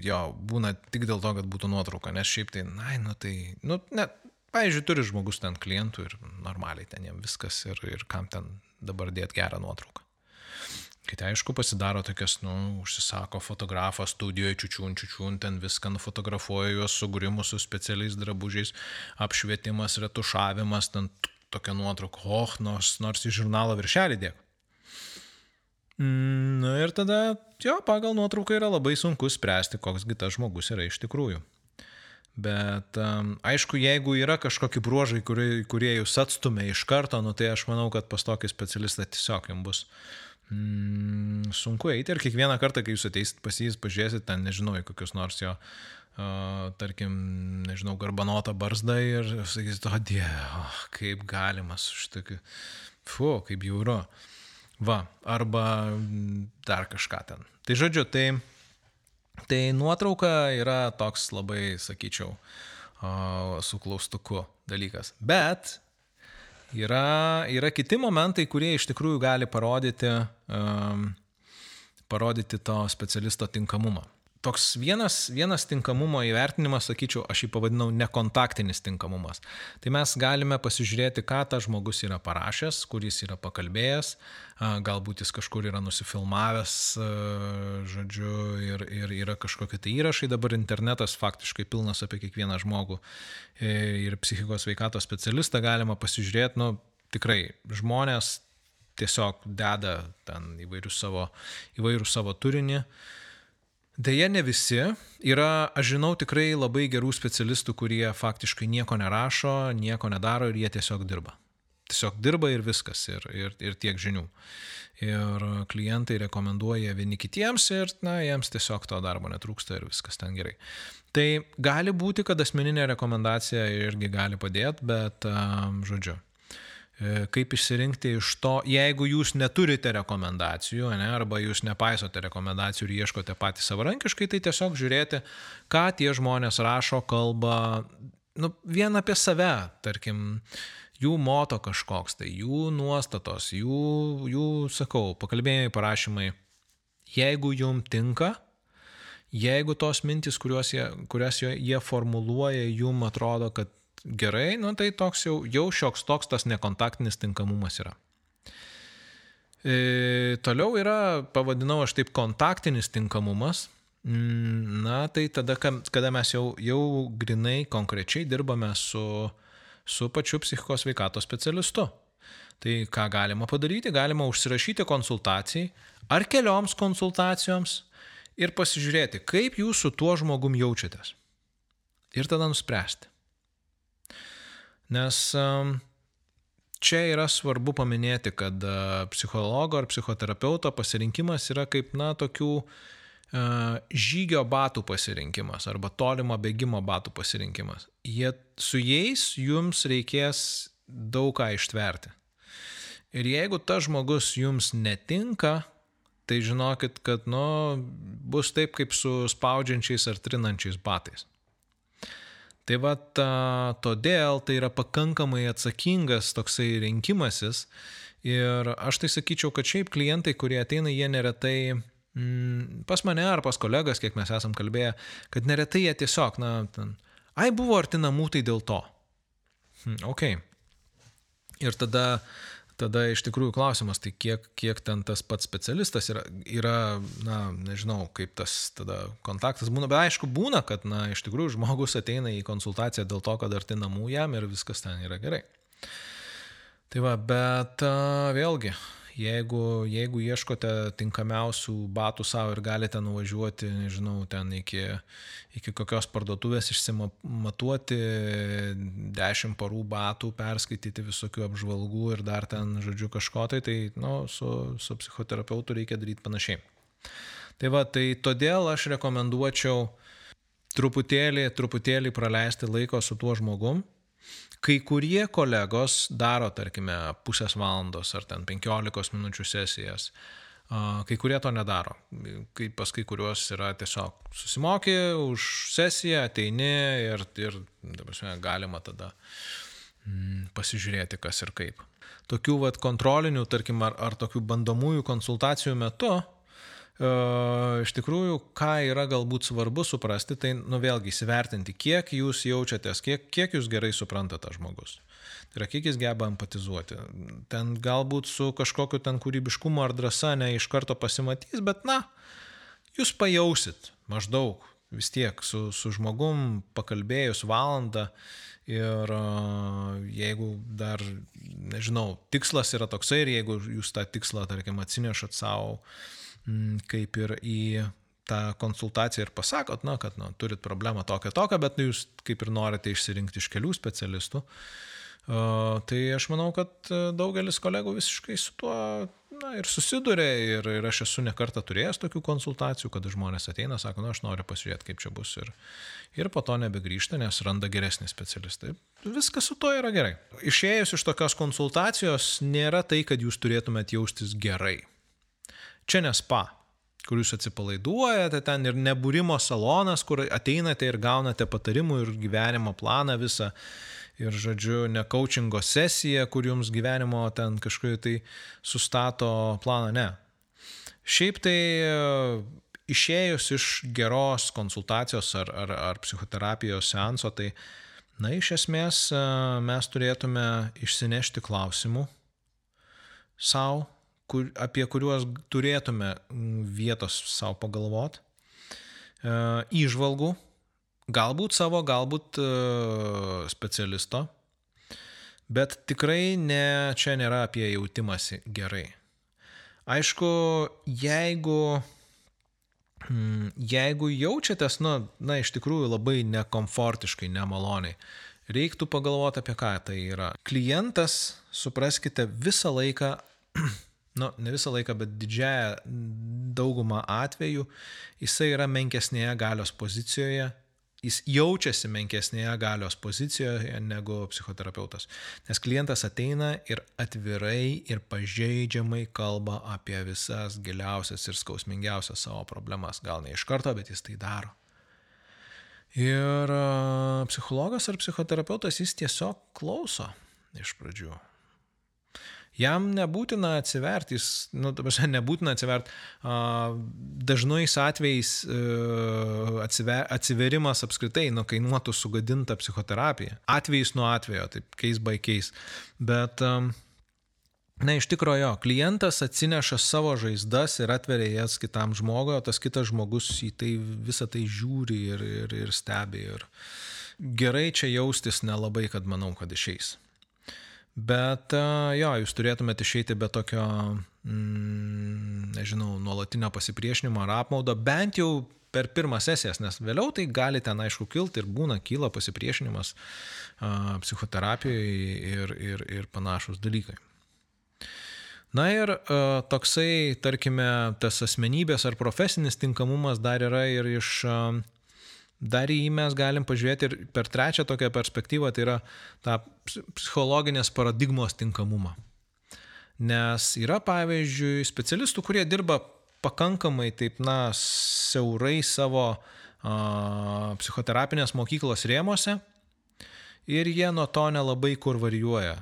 jo, būna tik dėl to, kad būtų nuotrauka, nes šiaip tai, na, nu tai, nu, net, pavyzdžiui, turi žmogus ten klientų ir normaliai ten jam viskas ir, ir kam ten dabar dėti gerą nuotrauką. Kiti aišku pasidaro tokias, nu, užsisako fotografą studijoje, čiučiun, čiučiun, ten viską nufotografuoja juos sugrimus su specialiais drabužiais, apšvietimas, retušavimas, ten tokia nuotrauka, oh, nors, nors į žurnalo viršelį dėk. Mm, na ir tada, jo, pagal nuotrauką yra labai sunku spręsti, koksgi tas žmogus yra iš tikrųjų. Bet um, aišku, jeigu yra kažkokie bruožai, kurie, kurie jūs atstumia iš karto, nu, tai aš manau, kad pas tokį specialistą tiesiog jums bus mm, sunku eiti ir kiekvieną kartą, kai jūs ateisit pas jį, pažiūrėsit ten, nežinau, į kokius nors jo, uh, tarkim, nežinau, garbanotą barzdą ir sakysit, o dieve, oh, kaip galima su šitokiu, fu, kaip jauru. Va, arba dar kažką ten. Tai žodžiu, tai Tai nuotrauka yra toks labai, sakyčiau, su klaustuku dalykas. Bet yra, yra kiti momentai, kurie iš tikrųjų gali parodyti, um, parodyti to specialisto tinkamumą toks vienas, vienas tinkamumo įvertinimas, sakyčiau, aš jį pavadinau nekontaktinis tinkamumas. Tai mes galime pasižiūrėti, ką tas žmogus yra parašęs, kuris yra pakalbėjęs, galbūt jis kažkur yra nusifilmavęs, žodžiu, ir, ir yra kažkokie tai įrašai, dabar internetas faktiškai pilnas apie kiekvieną žmogų e, ir psichikos veikatos specialistą galima pasižiūrėti, nu, tikrai žmonės tiesiog deda ten įvairių savo, įvairių savo turinį. Uh, Deja, ne visi. Yra, aš žinau tikrai labai gerų specialistų, kurie faktiškai nieko nerašo, nieko nedaro ir jie tiesiog dirba. Tiesiog dirba ir viskas, ir, ir, ir tiek žinių. Ir klientai rekomenduoja vieni kitiems ir, na, jiems tiesiog to darbo netrūksta ir viskas ten gerai. Tai gali būti, kad asmeninė rekomendacija irgi gali padėti, bet, žodžiu, kaip išsirinkti iš to, jeigu jūs neturite rekomendacijų, ne, arba jūs nepaisote rekomendacijų ir ieškote patys savarankiškai, tai tiesiog žiūrėti, ką tie žmonės rašo, kalba, nu, vien apie save, tarkim, jų moto kažkoks, tai jų nuostatos, jų, jų sakau, pakalbėjimai, parašymai, jeigu jum tinka, jeigu tos mintis, jie, kurias jie formuluoja, jum atrodo, kad gerai, nu tai toks jau, jau šioks toks tas nekontaktinis tinkamumas yra. E, toliau yra, pavadinau aš taip, kontaktinis tinkamumas. Mm, na, tai tada, kada mes jau, jau grinai konkrečiai dirbame su, su pačiu psichikos veikatos specialistu. Tai ką galima padaryti? Galima užsirašyti konsultacijai ar kelioms konsultacijoms ir pasižiūrėti, kaip jūs su tuo žmogum jaučiatės. Ir tada nuspręsti. Nes čia yra svarbu paminėti, kad e, psichologo ar psichoterapeuto pasirinkimas yra kaip, na, tokių e, žygio batų pasirinkimas arba tolimo bėgimo batų pasirinkimas. Jie, su jais jums reikės daug ką ištverti. Ir jeigu tas žmogus jums netinka, tai žinokit, kad nu, bus taip kaip su spaudžiančiais ar trinančiais batais. Tai va, ta, todėl tai yra pakankamai atsakingas toksai rinkimasis. Ir aš tai sakyčiau, kad šiaip klientai, kurie ateina, jie neretai mm, pas mane ar pas kolegas, kiek mes esam kalbėję, kad neretai jie tiesiog, na, ten, ai buvo arti namų, tai dėl to. Hmm, ok. Ir tada tada iš tikrųjų klausimas, tai kiek, kiek ten tas pats specialistas yra, yra, na, nežinau, kaip tas tada kontaktas būna, bet aišku būna, kad, na, iš tikrųjų žmogus ateina į konsultaciją dėl to, kad arti namų jam ir viskas ten yra gerai. Tai va, bet vėlgi, Jeigu, jeigu ieškote tinkamiausių batų savo ir galite nuvažiuoti, nežinau, ten iki, iki kokios parduotuvės išsimatuoti, dešimt parų batų, perskaityti visokių apžvalgų ir dar ten, žodžiu, kažko tai, tai nu, su, su psichoterapeutu reikia daryti panašiai. Tai va, tai todėl aš rekomenduočiau truputėlį, truputėlį praleisti laiko su tuo žmogum, Kai kurie kolegos daro, tarkime, pusės valandos ar ten penkiolikos minučių sesijas. Kai kurie to nedaro. Kai pas kai kuriuos yra tiesiog susimokė už sesiją, ateini ir, ir prasme, galima tada mm, pasižiūrėti, kas ir kaip. Tokių vat, kontrolinių, tarkim, ar, ar tokių bandomųjų konsultacijų metu iš tikrųjų, ką yra galbūt svarbu suprasti, tai, nu vėlgi, įsivertinti, kiek jūs jaučiatės, kiek, kiek jūs gerai suprantate žmogus. Tai yra, kiek jis geba empatizuoti. Ten galbūt su kažkokiu ten kūrybiškumu ar drąsa ne iš karto pasimatys, bet, na, jūs pajausit maždaug vis tiek su, su žmogum pakalbėjus valandą ir jeigu dar, nežinau, tikslas yra toksai ir jeigu jūs tą tikslą, tarkim, atsinešat savo, kaip ir į tą konsultaciją ir pasakot, na, kad na, turit problemą tokią tokią, bet nu, jūs kaip ir norite išsirinkti iš kelių specialistų, tai aš manau, kad daugelis kolegų visiškai su tuo na, ir susiduria ir, ir aš esu nekartą turėjęs tokių konsultacijų, kad žmonės ateina, sako, na, aš noriu pasižiūrėti, kaip čia bus ir, ir po to nebegrįžta, nes randa geresnį specialistą. Viskas su to yra gerai. Išėjus iš tokios konsultacijos nėra tai, kad jūs turėtumėt jaustis gerai. Čia nespa, kur jūs atsipalaiduojate ten ir nebūrimo salonas, kur ateinate ir gaunate patarimų ir gyvenimo planą visą ir, žodžiu, ne coachingo sesija, kur jums gyvenimo ten kažkokiu tai sustato planą, ne. Šiaip tai e, išėjus iš geros konsultacijos ar, ar, ar psichoterapijos seanso, tai, na, iš esmės e, mes turėtume išsinešti klausimų savo, kur, apie kuriuos turėtume vietos savo pagalvoti, e, įžvalgų, Galbūt savo, galbūt uh, specialisto, bet tikrai ne, čia nėra apie jautimąsi gerai. Aišku, jeigu, mm, jeigu jaučiatės, na, na, iš tikrųjų labai nekomfortiškai, nemaloniai, reiktų pagalvoti apie ką tai yra. Klientas, supraskite, visą laiką, nu, ne visą laiką, bet didžiąją daugumą atvejų, jisai yra menkesnėje galios pozicijoje jis jaučiasi menkesnėje galios pozicijoje negu psichoterapeutas. Nes klientas ateina ir atvirai ir pažeidžiamai kalba apie visas giliausias ir skausmingiausias savo problemas. Gal ne iš karto, bet jis tai daro. Ir psichologas ar psichoterapeutas jis tiesiog klauso iš pradžių. Jam nebūtina atsiverti, jis, nu, dabar nebūtina atsiverti. Dažnais atvejais e, atsiver, atsiverimas apskritai nu, kainuotų sugadintą psichoterapiją. Atvejais nuo atvejo, taip by case. Bet, na, iš tikrųjų, jo, klientas atsineša savo žaizdas ir atveria jas kitam žmogui, o tas kitas žmogus į tai visą tai žiūri ir, ir, ir stebi. Ir gerai čia jaustis nelabai, kad manau, kad išeis. Bet jo, jūs turėtumėte išeiti be tokio, mm, nežinau, nuolatinio pasipriešinimo ar apmaudo, bent jau per pirmas sesijas, nes vėliau tai gali ten aišku kilti ir būna kyla pasipriešinimas a, psichoterapijoje ir, ir, ir panašus dalykai. Na ir a, toksai, tarkime, tas asmenybės ar profesinis tinkamumas dar yra ir iš a, Dar į jį mes galim pažiūrėti ir per trečią tokią perspektyvą, tai yra tą psichologinės paradigmos tinkamumą. Nes yra, pavyzdžiui, specialistų, kurie dirba pakankamai taip, na, siaurai savo a, psichoterapinės mokyklos rėmose ir jie nuo to nelabai kur varijuoja.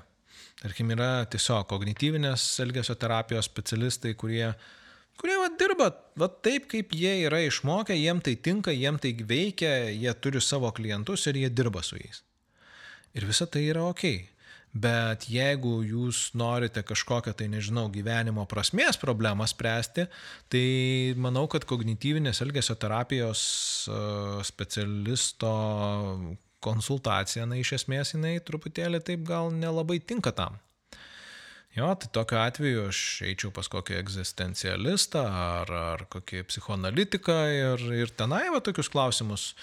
Tarkim, yra tiesiog kognityvinės elgesio terapijos specialistai, kurie kurie va, dirba va, taip, kaip jie yra išmokę, jiem tai tinka, jiem tai veikia, jie turi savo klientus ir jie dirba su jais. Ir visa tai yra ok. Bet jeigu jūs norite kažkokią tai, nežinau, gyvenimo prasmės problemą spręsti, tai manau, kad kognityvinės elgesio terapijos specialisto konsultacija, na, iš esmės jinai truputėlį taip gal nelabai tinka tam. Jo, tai tokiu atveju aš eičiau pas kokį egzistencialistą ar, ar kokį psichoanalitiką ir, ir tenai va tokius klausimus,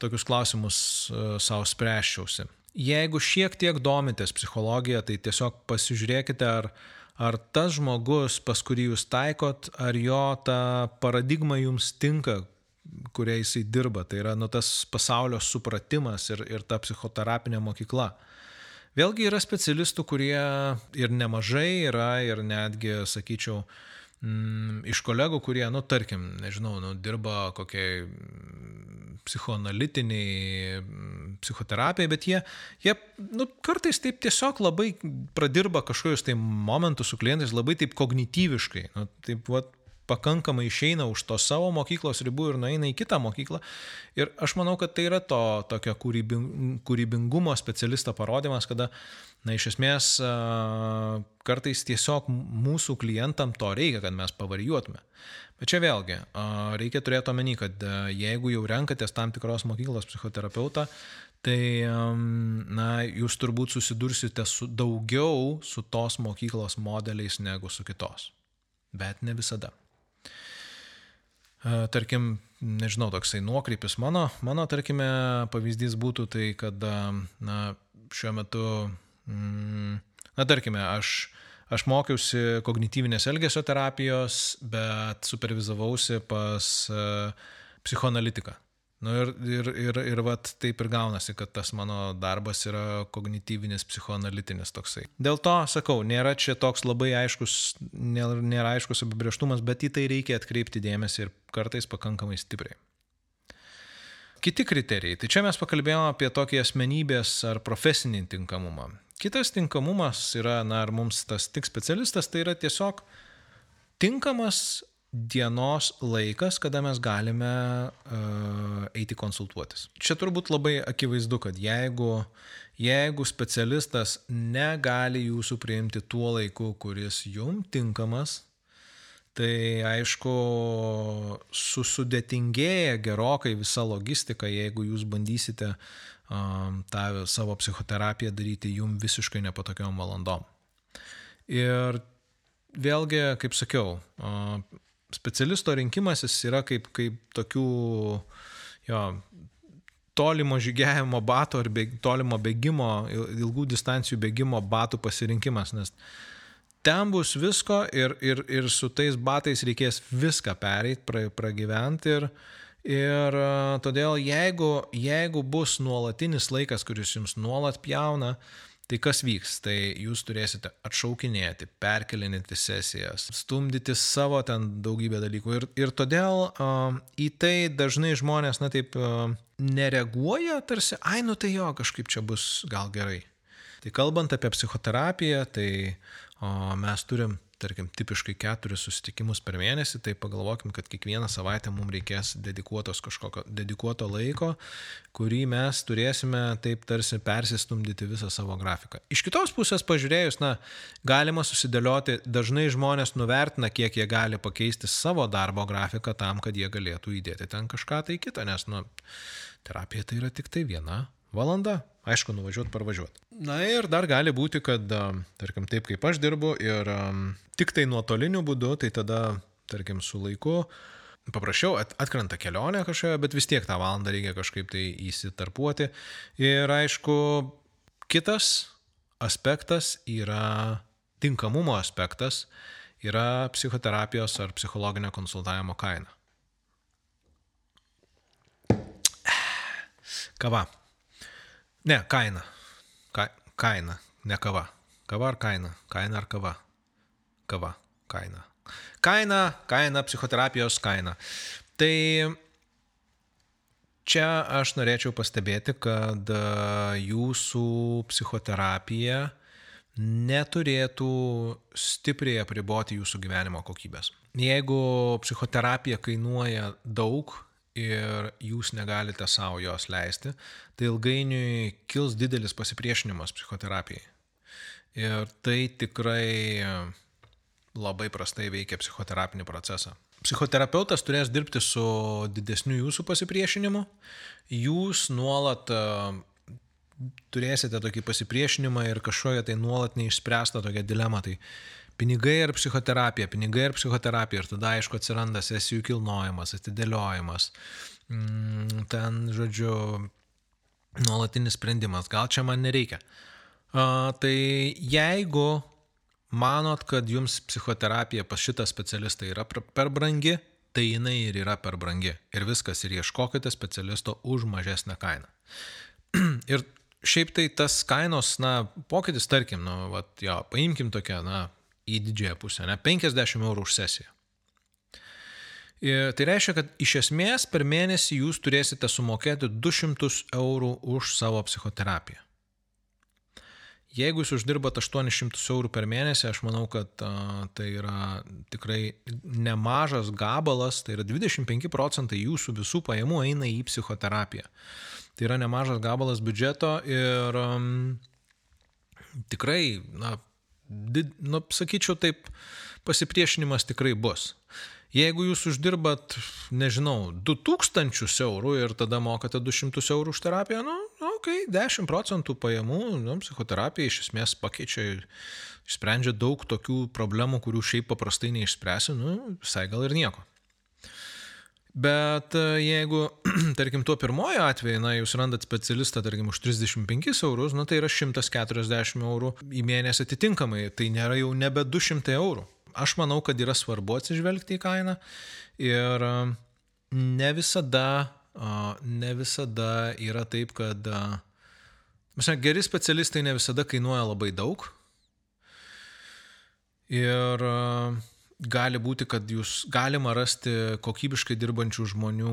tokius klausimus uh, savo spręščiausi. Jeigu šiek tiek domitės psichologiją, tai tiesiog pasižiūrėkite, ar, ar tas žmogus, pas kurį jūs taikot, ar jo ta paradigma jums tinka, kuria jisai dirba. Tai yra nu, tas pasaulio supratimas ir, ir ta psichoterapinė mokykla. Vėlgi yra specialistų, kurie ir nemažai yra ir netgi, sakyčiau, mm, iš kolegų, kurie, nu, tarkim, nežinau, nu, dirba kokiai mm, psichoanalitiniai mm, psichoterapijai, bet jie, jie nu, kartais taip tiesiog labai pradirba kažkokius tai momentus su klientais, labai taip kognityviškai, nu, taip, vat, pakankamai išeina už to savo mokyklos ribų ir nueina į kitą mokyklą. Ir aš manau, kad tai yra to tokio kūrybingumo specialisto parodymas, kada, na, iš esmės kartais tiesiog mūsų klientam to reikia, kad mes pavarijuotume. Bet čia vėlgi, reikia turėti omeny, kad jeigu jau renkatės tam tikros mokyklos psichoterapeutą, tai, na, jūs turbūt susidursite su daugiau su tos mokyklos modeliais negu su kitos. Bet ne visada. Tarkim, nežinau, toksai nuokrypis mano, mano, tarkime, pavyzdys būtų tai, kad, na, šiuo metu, mm, na, tarkime, aš, aš mokiausi kognityvinės elgesio terapijos, bet supervizavausi pas uh, psichoanalitiką. Nu ir, ir, ir, ir vat taip ir gaunasi, kad tas mano darbas yra kognityvinis, psichoanalitinis toksai. Dėl to sakau, nėra čia toks labai aiškus, nėra, nėra aiškus apibrieštumas, bet į tai reikia atkreipti dėmesį ir kartais pakankamai stipriai. Kiti kriterijai. Tai čia mes pakalbėjome apie tokį asmenybės ar profesinį tinkamumą. Kitas tinkamumas yra, na, ar mums tas tik specialistas, tai yra tiesiog tinkamas dienos laikas, kada mes galime uh, eiti konsultuotis. Čia turbūt labai akivaizdu, kad jeigu, jeigu specialistas negali jūsų priimti tuo laiku, kuris jum tinkamas, tai aišku, susudėtingėja gerokai visa logistika, jeigu jūs bandysite um, tą savo psichoterapiją daryti jum visiškai nepatokiom valandom. Ir vėlgi, kaip sakiau, uh, specialisto rinkimasis yra kaip, kaip tokių jo, tolimo žygiavimo batų ar bėg, tolimo bėgimo, ilgų distancijų bėgimo batų pasirinkimas, nes ten bus visko ir, ir, ir su tais batais reikės viską pereiti, pra, pragyventi ir, ir todėl jeigu, jeigu bus nuolatinis laikas, kuris jums nuolat pjauna, Tai kas vyks? Tai jūs turėsite atšaukinėti, perkelinėti sesijas, stumdyti savo ten daugybę dalykų. Ir, ir todėl uh, į tai dažnai žmonės, na taip, uh, nereaguoja, tarsi, ai, nu tai jo, kažkaip čia bus gal gerai. Tai kalbant apie psichoterapiją, tai uh, mes turim tarkim, tipiškai keturis susitikimus per mėnesį, tai pagalvokim, kad kiekvieną savaitę mums reikės dedikuotos kažkokio dedikuoto laiko, kurį mes turėsime taip tarsi persistumdyti visą savo grafiką. Iš kitos pusės pažiūrėjus, na, galima susidėlioti, dažnai žmonės nuvertina, kiek jie gali pakeisti savo darbo grafiką tam, kad jie galėtų įdėti ten kažką tai kitą, nes, nu, terapija tai yra tik tai viena valanda, aišku, nuvažiuoti, parvažiuoti. Na ir dar gali būti, kad, tarkim, taip kaip aš dirbu ir um, tik tai nuotoliniu būdu, tai tada, tarkim, su laiku paprasčiau atkrenta kelionė kažkokia, bet vis tiek tą valandą reikia kažkaip tai įsitarpuoti. Ir aišku, kitas aspektas yra tinkamumo aspektas, yra psichoterapijos ar psichologinio konsultavimo kaina. Kava. Ne, kaina. Ka, kaina, ne kava. Kava ar kaina? Kaina ar kava? Kava, kaina. Kaina, kaina, psichoterapijos kaina. Tai čia aš norėčiau pastebėti, kad e, jūsų psichoterapija neturėtų stipriai apriboti jūsų gyvenimo kokybės. Jeigu psichoterapija kainuoja daug, ir jūs negalite savo jos leisti, tai ilgainiui kils didelis pasipriešinimas psichoterapijai. Ir tai tikrai labai prastai veikia psichoterapinį procesą. Psichoterapeutas turės dirbti su didesniu jūsų pasipriešinimu, jūs nuolat e, turėsite tokį pasipriešinimą ir kažkokią tai nuolat neišspręstą tokią dilemą. Tai Pinigai ir psichoterapija, pinigai ir psichoterapija. Ir tada, aišku, atsiranda sesijų kilnojimas, atidėliojimas. Mm, ten, žodžiu, nuolatinis sprendimas. Gal čia man nereikia. A, tai jeigu manot, kad jums psichoterapija pas šitą specialistą yra per brangi, tai jinai ir yra per brangi. Ir viskas, ir ieškokite specialisto už mažesnę kainą. ir šiaip tai tas kainos, na, pokytis, tarkim, nu, vat, jo, paimkim tokią, na, į didžiąją pusę, ne 50 eurų už sesiją. Ir tai reiškia, kad iš esmės per mėnesį jūs turėsite sumokėti 200 eurų už savo psichoterapiją. Jeigu jūs uždirbat 800 eurų per mėnesį, aš manau, kad a, tai yra tikrai nemažas gabalas, tai yra 25 procentai jūsų visų pajamų eina į psichoterapiją. Tai yra nemažas gabalas biudžeto ir um, tikrai, na, nu, sakyčiau taip, pasipriešinimas tikrai bus. Jeigu jūs uždirbat, nežinau, 2000 eurų ir tada mokate 200 eurų už terapiją, nu, ok, 10 procentų pajamų, nu, psichoterapija iš esmės pakeičia išsprendžia daug tokių problemų, kurių šiaip paprastai neišspręsi, nu, visai gal ir nieko. Bet e, jeigu, tarkim, tuo pirmojo atveju, na, jūs randat specialistą, tarkim, už 35 eurus, na, tai yra 140 eurų į mėnesį atitinkamai, tai nėra jau nebe 200 eurų. Aš manau, kad yra svarbu atsižvelgti į kainą ir e, ne visada, ne visada yra taip, kad, mes, geri specialistai ne visada kainuoja labai daug. Ir uh, gali būti, kad jūs galima rasti kokybiškai dirbančių žmonių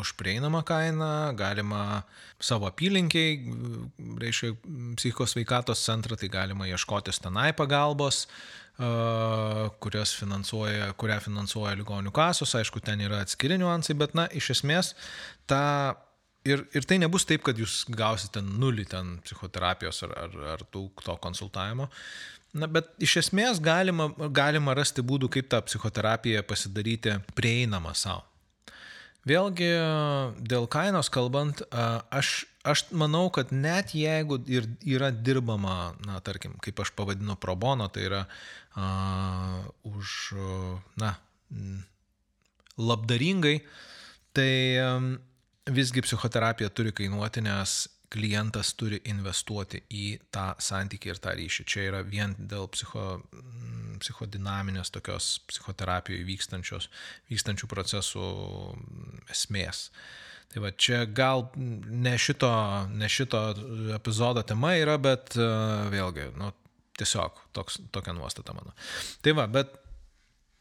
už prieinamą kainą, galima savo apylinkiai, reiškia, psichikos veikatos centrą, tai galima ieškotis tenai pagalbos, kurias finansuoja, kurią finansuoja ligonių kasos, aišku, ten yra atskiri niuansai, bet, na, iš esmės, ta ir, ir tai nebus taip, kad jūs gausite nulį ten psichoterapijos ar, ar, ar tų, to konsultavimo. Na, bet iš esmės galima, galima rasti būdų, kaip tą psichoterapiją pasidaryti prieinamą savo. Vėlgi, dėl kainos kalbant, aš, aš manau, kad net jeigu ir yra dirbama, na, tarkim, kaip aš pavadinu probono, tai yra uh, už, na, labdaringai, tai um, visgi psichoterapija turi kainuoti, nes klientas turi investuoti į tą santykį ir tą ryšį. Čia yra vien dėl psicho, mm, psichodinaminės tokios psichoterapijoje vykstančių procesų esmės. Tai va čia gal ne šito, ne šito epizodo tema yra, bet uh, vėlgi, nu, tiesiog toks, tokia nuostata mano. Tai va, bet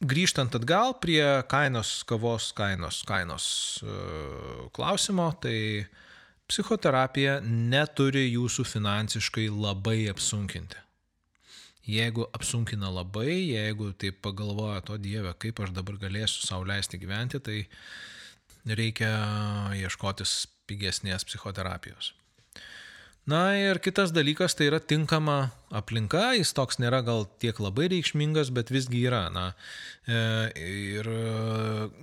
grįžtant atgal prie kainos, kavos kainos, kainos uh, klausimo, tai uh, Psichoterapija neturi jūsų finansiškai labai apsunkinti. Jeigu apsunkina labai, jeigu taip pagalvoja to Dieve, kaip aš dabar galėsiu savo leisti gyventi, tai reikia ieškotis pigesnės psichoterapijos. Na ir kitas dalykas tai yra tinkama aplinka, jis toks nėra gal tiek labai reikšmingas, bet visgi yra. Na, e, ir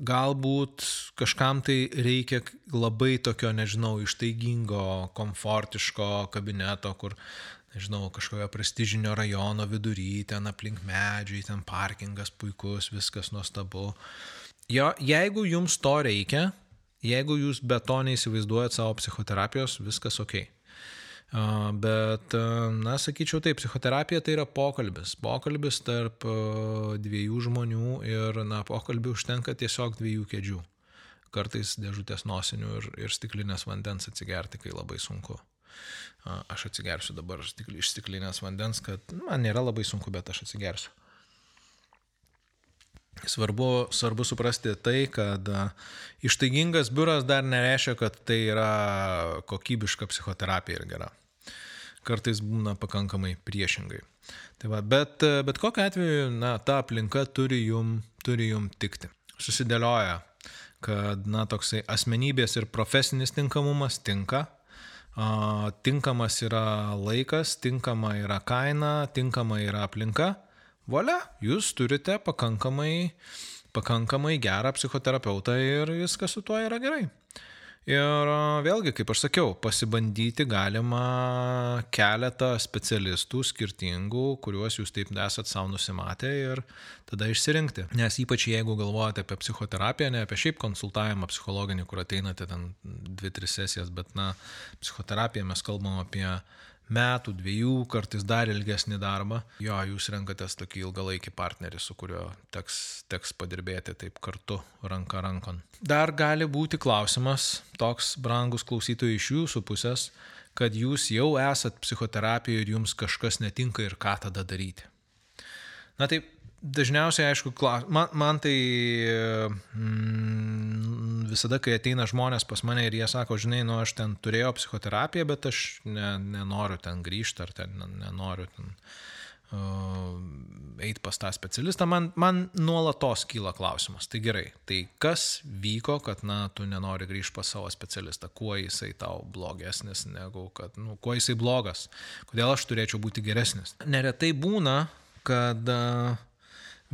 galbūt kažkam tai reikia labai tokio, nežinau, ištaigingo, komfortiško kabineto, kur, nežinau, kažkojo prestižinio rajono vidury, ten aplink medžiai, ten parkingas puikus, viskas nuostabu. Jo, jeigu jums to reikia, jeigu jūs be to neįsivaizduojat savo psichoterapijos, viskas ok. Bet, na, sakyčiau taip, psichoterapija tai yra pokalbis. Pokalbis tarp dviejų žmonių ir, na, pokalbį užtenka tiesiog dviejų kėdžių. Kartais dėžutės nosinių ir, ir stiklinės vandens atsigerti, kai labai sunku. Aš atsigersiu dabar iš stiklinės vandens, kad man nėra labai sunku, bet aš atsigersiu. Svarbu, svarbu suprasti tai, kad ištaigingas biuras dar nereiškia, kad tai yra kokybiška psichoterapija ir gera kartais būna pakankamai priešingai. Tai va, bet, bet kokiu atveju, na, ta aplinka turi jum, turi jum tikti. Susidėlioja, kad, na, toksai asmenybės ir profesinis tinkamumas tinka, tinkamas yra laikas, tinkama yra kaina, tinkama yra aplinka. Volia, jūs turite pakankamai, pakankamai gerą psichoterapeutą ir viskas su tuo yra gerai. Ir vėlgi, kaip aš sakiau, pasibandyti galima keletą specialistų skirtingų, kuriuos jūs taip esat savo nusimatę ir tada išsirinkti. Nes ypač jeigu galvojate apie psichoterapiją, ne apie šiaip konsultavimą psichologinį, kur ateinate ten 2-3 sesijas, bet na, psichoterapiją mes kalbam apie metų, dviejų, kartais dar ilgesnį darbą, jo, jūs renkatės tokį ilgalaikį partnerį, su kuriuo teks, teks padirbėti taip kartu, ranka rankon. Dar gali būti klausimas, toks brangus klausytojai iš jūsų pusės, kad jūs jau esat psichoterapijoje ir jums kažkas netinka ir ką tada daryti. Na taip, dažniausiai, aišku, man, man tai mm, visada, kai ateina žmonės pas mane ir jie sako, žinai, nu aš ten turėjau psichoterapiją, bet aš ne, nenoriu ten grįžti ar ten nenoriu ten uh, eiti pas tą specialistą, man, man nuolatos kyla klausimas. Tai gerai, tai kas vyko, kad, na, tu nenori grįžti pas savo specialistą, kuo jisai tau blogesnis negu, kad, nu, kuo jisai blogas, kodėl aš turėčiau būti geresnis. Neretai būna, kad uh,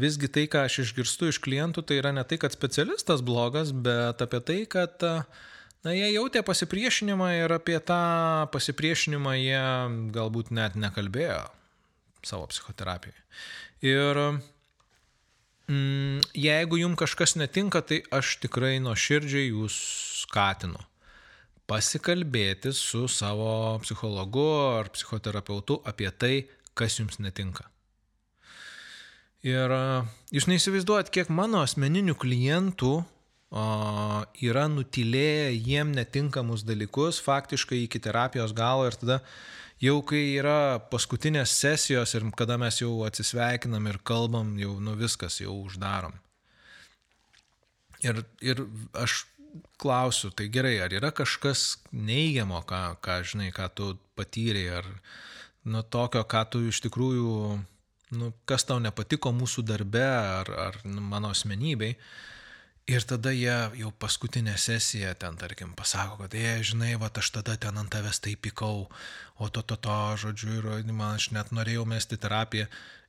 visgi tai, ką aš išgirstu iš klientų, tai yra ne tai, kad specialistas blogas, bet apie tai, kad na, jie jautė pasipriešinimą ir apie tą pasipriešinimą jie galbūt net nekalbėjo savo psichoterapijoje. Ir mm, jeigu jums kažkas netinka, tai aš tikrai nuo širdžiai jūs skatinu pasikalbėti su savo psichologu ar psichoterapeutu apie tai, kas jums netinka. Ir jūs neįsivaizduojat, kiek mano asmeninių klientų yra nutilėję jiem netinkamus dalykus faktiškai iki terapijos galo ir tada jau kai yra paskutinės sesijos ir kada mes jau atsisveikinam ir kalbam, jau nu viskas, jau uždarom. Ir, ir aš klausiu, tai gerai, ar yra kažkas neigiamo, ką, ką žinai, ką tu patyrei, ar nu tokio, ką tu iš tikrųjų, nu, kas tau nepatiko mūsų darbe ar, ar nu, mano asmenybei. Ir tada jie jau paskutinę sesiją ten, tarkim, pasako, kad, jie, žinai, va, aš tada ten ant tavęs taip pykau, o to, to, to, žodžiu, ir man aš net norėjau mesti terapiją.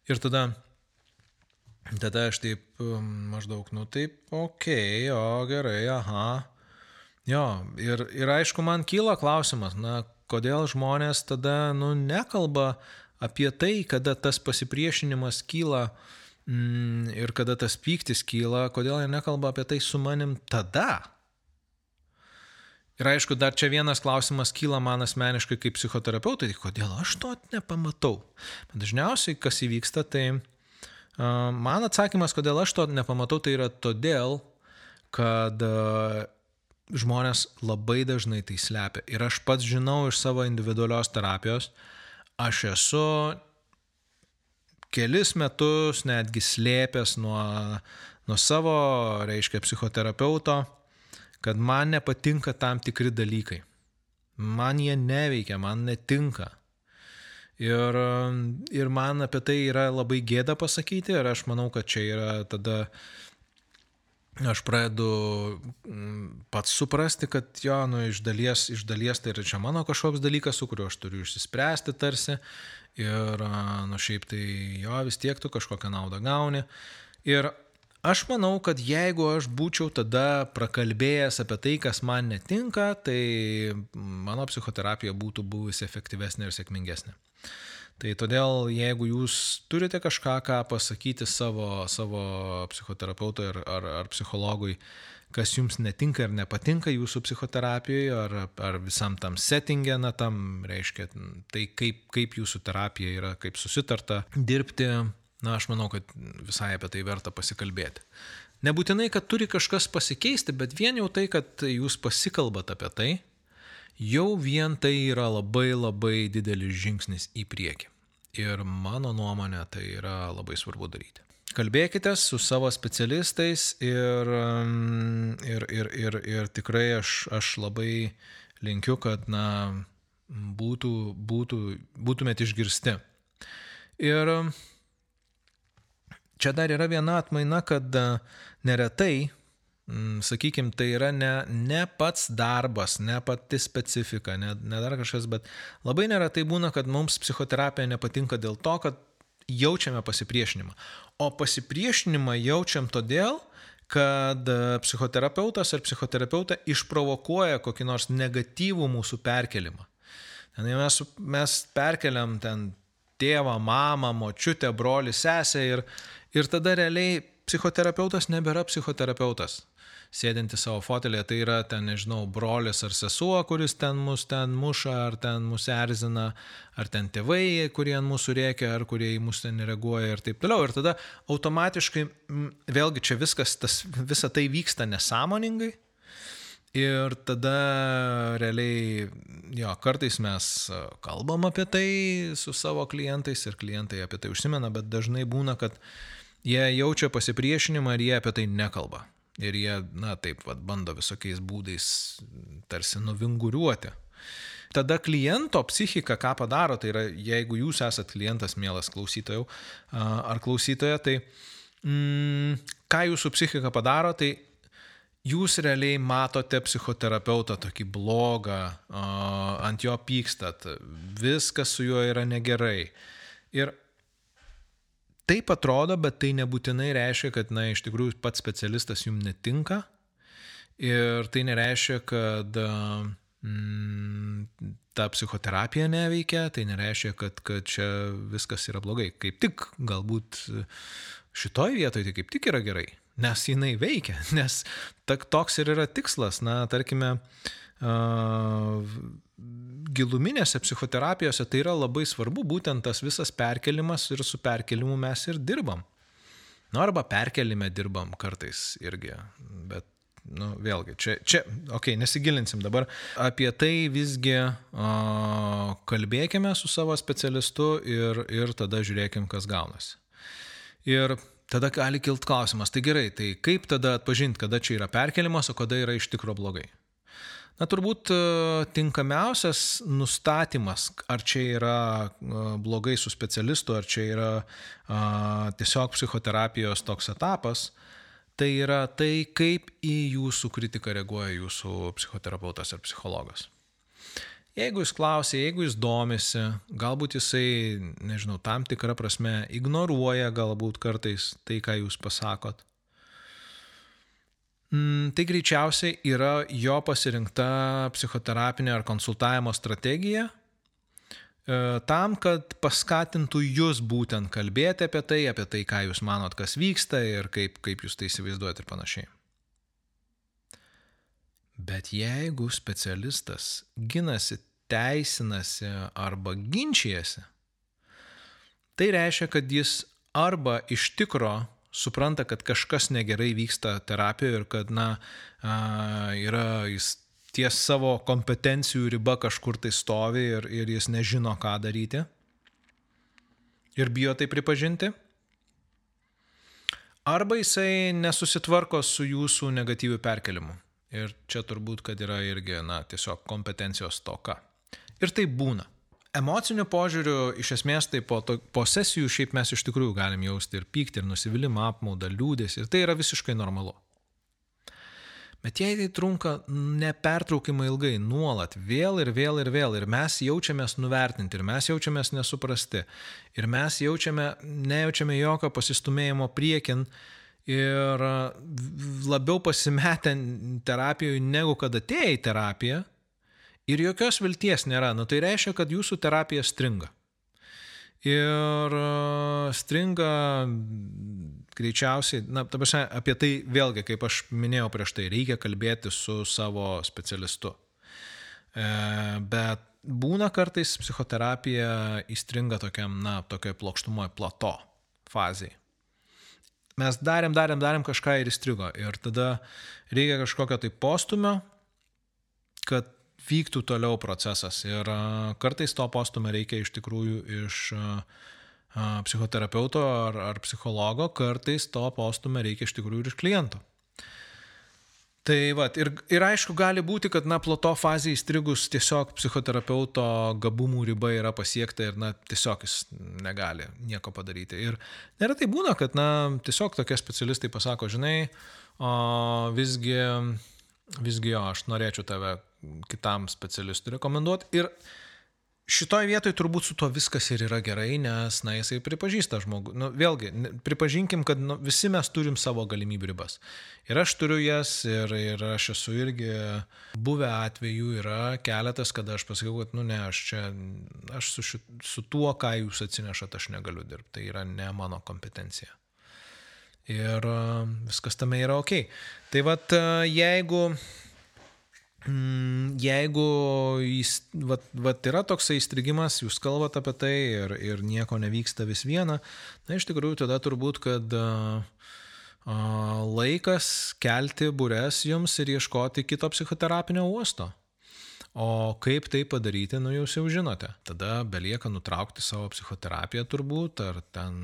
Ir tada, tada aš taip um, maždaug, nu taip, okei, okay, o gerai, aha. Jo, ir, ir aišku, man kyla klausimas, na, kodėl žmonės tada, nu, nekalba apie tai, kada tas pasipriešinimas kyla, uh, mm, ir kada tas pyktis kyla, kodėl jie nekalba apie tai su manim tada? Ir aišku, dar čia vienas klausimas kyla man asmeniškai kaip psichoterapeutui, tai kodėl aš to nepamatau. Bet dažniausiai, kas įvyksta, tai uh, man atsakymas, kodėl aš to nepamatau, tai yra todėl, kad uh, žmonės labai dažnai tai slepia. Ir aš pats žinau iš savo individualios terapijos, aš esu kelis metus netgi slėpęs nuo, nuo savo, reiškia, psichoterapeuto, kad man nepatinka tam tikri dalykai. Man jie neveikia, man netinka. Ir, ir man apie tai yra labai gėda pasakyti ir aš manau, kad čia yra tada aš pradedu mm, pats suprasti, kad jo, nu, iš dalies, iš dalies tai yra čia mano kažkoks dalykas, su kuriuo aš turiu išsispręsti tarsi Ir, nu šiaip tai jo vis tiek tu kažkokią naudą gauni. Ir aš manau, kad jeigu aš būčiau tada prakalbėjęs apie tai, kas man netinka, tai mano psichoterapija būtų buvusi efektyvesnė ir sėkmingesnė. Tai todėl, jeigu jūs turite kažką, ką pasakyti savo, savo psichoterapeutui ar, ar, ar psichologui, kas jums netinka ir nepatinka jūsų psichoterapijoje ar, ar visam tam settingė, na tam reiškia, tai kaip, kaip jūsų terapija yra, kaip susitarta dirbti, na aš manau, kad visai apie tai verta pasikalbėti. Nebūtinai, kad turi kažkas pasikeisti, bet vien jau tai, kad jūs pasikalbat apie tai, jau vien tai yra labai labai didelis žingsnis į priekį. Ir mano nuomonė tai yra labai svarbu daryti kalbėkite su savo specialistais ir, ir, ir, ir, ir tikrai aš, aš labai linkiu, kad na, būtų, būtų, būtumėt išgirsti. Ir čia dar yra viena atmaina, kad neretai, sakykime, tai yra ne, ne pats darbas, ne pati specifika, ne, ne dar kažkas, bet labai neretai būna, kad mums psichoterapija nepatinka dėl to, kad jaučiame pasipriešinimą. O pasipriešinimą jaučiam todėl, kad e, psichoterapeutas ar psichoterapeutė išprovokuoja kokį nors negatyvų mūsų perkelimą. Mes, mes perkeliam ten tėvą, mamą, močiutę, brolį, sesę ir, ir tada realiai psichoterapeutas nebėra psichoterapeutas sėdinti savo fotelėje, tai yra ten, nežinau, brolis ar sesuo, kuris ten mus ten muša, ar ten mus erzina, ar ten tėvai, kurie ant mūsų rėkia, ar kurie į mus ten reaguoja ir taip toliau. Ir tada automatiškai, vėlgi čia viskas, tas, visa tai vyksta nesąmoningai. Ir tada realiai, jo, kartais mes kalbam apie tai su savo klientais ir klientai apie tai užsimena, bet dažnai būna, kad jie jaučia pasipriešinimą ir jie apie tai nekalba. Ir jie, na taip, vat, bando visokiais būdais tarsi nuvinguriuoti. Tada kliento psichika ką padaro, tai yra, jeigu jūs esat klientas, mielas klausytojau ar klausytoja, tai mm, ką jūsų psichika padaro, tai jūs realiai matote psichoterapeutą tokį blogą, ant jo pykstat, viskas su juo yra negerai. Ir Taip atrodo, bet tai nebūtinai reiškia, kad, na, iš tikrųjų pats specialistas jums netinka. Ir tai nereiškia, kad mm, ta psichoterapija neveikia, tai nereiškia, kad, kad čia viskas yra blogai. Kaip tik galbūt Šitoj vietoje tai kaip tik yra gerai, nes jinai veikia, nes toks ir yra tikslas, na, tarkime, giluminėse psichoterapijose tai yra labai svarbu, būtent tas visas perkelimas ir su perkelimu mes ir dirbam. Nu, arba perkelime dirbam kartais irgi, bet nu, vėlgi, čia, čia okei, okay, nesigilinsim dabar. Apie tai visgi o, kalbėkime su savo specialistu ir, ir tada žiūrėkim, kas gaunasi. Ir tada gali kilt klausimas, tai gerai, tai kaip tada atpažinti, kada čia yra perkelimas, o kada yra iš tikro blogai. Na turbūt e, tinkamiausias nustatymas, ar čia yra e, blogai su specialistu, ar čia yra a, tiesiog psichoterapijos toks etapas, tai yra tai, kaip į jūsų kritiką reaguoja jūsų psichoterapeutas ar psichologas. Jeigu jis klausia, jeigu jis domisi, galbūt jisai, nežinau, tam tikrą prasme ignoruoja galbūt kartais tai, ką jūs pasakot, tai greičiausiai yra jo pasirinkta psichoterapinė ar konsultavimo strategija, E, tam, kad paskatintų jūs būtent kalbėti apie tai, apie tai, ką jūs manot, kas vyksta ir kaip, kaip jūs tai įsivaizduojate ir panašiai. Bet jeigu specialistas ginasi, teisinasi arba ginčijasi, tai reiškia, kad jis arba iš tikro supranta, kad kažkas negerai vyksta terapijoje ir kad, na, yra jis ties savo kompetencijų riba kažkur tai stovi ir, ir jis nežino, ką daryti. Ir bijo tai pripažinti. Arba jisai nesusitvarko su jūsų negatyviu perkelimu. Ir čia turbūt, kad yra irgi, na, tiesiog kompetencijos toka. Ir tai būna. Emociniu požiūriu, iš esmės, tai po, to, po sesijų šiaip mes iš tikrųjų galim jausti ir pyktį, ir nusivylimą, apmaudą, liūdės. Ir tai yra visiškai normalu. Bet jei tai trunka nepertraukimai ilgai, nuolat, vėl ir vėl ir vėl, ir mes jaučiamės nuvertinti, ir mes jaučiamės nesuprasti, ir mes jaučiame, nejaučiame jokio pasistumėjimo priekin ir labiau pasimetę terapijoje negu kad atėjo į terapiją, ir jokios vilties nėra, nu tai reiškia, kad jūsų terapija stringa. Ir stringa greičiausiai, na, ta prasme, apie tai vėlgi, kaip aš minėjau prieš tai, reikia kalbėti su savo specialistu. E, bet būna kartais psichoterapija įstringa tokiam, na, tokiai plokštumoje plato fazai. Mes darėm, darėm, darėm kažką ir įstrigo. Ir tada reikia kažkokio tai postumio, kad vyktų toliau procesas. Ir kartais to postumio reikia iš tikrųjų iš psichoterapeuto ar, ar psichologo, kartais to postumio reikia iš tikrųjų ir iš kliento. Tai va, ir, ir aišku, gali būti, kad, na, plato fazėje įstrigus tiesiog psichoterapeuto gabumų riba yra pasiekta ir, na, tiesiog jis negali nieko padaryti. Ir neretai būna, kad, na, tiesiog tokie specialistai pasako, žinai, o visgi, visgi jo, aš norėčiau tave kitam specialistui rekomenduoti. Ir Šitoj vietoj turbūt su to viskas ir yra gerai, nes, na, jisai pripažįsta žmogų. Nu, vėlgi, pripažinkim, kad nu, visi mes turim savo galimybių ribas. Ir aš turiu jas, ir, ir aš esu irgi buvę atvejų, yra keletas, kada aš pasakiau, kad, nu, ne, aš čia, aš su, ši, su tuo, ką jūs atsinešat, aš negaliu dirbti. Tai yra ne mano kompetencija. Ir viskas tame yra ok. Tai vad, jeigu Mm, jeigu jis, vat, vat yra toksai įstrigimas, jūs kalbate apie tai ir, ir nieko nevyksta vis viena, na iš tikrųjų tada turbūt, kad a, a, laikas kelti būres jums ir ieškoti kito psichoterapinio uosto. O kaip tai padaryti, nu jūs jau žinote. Tada belieka nutraukti savo psichoterapiją turbūt, ar ten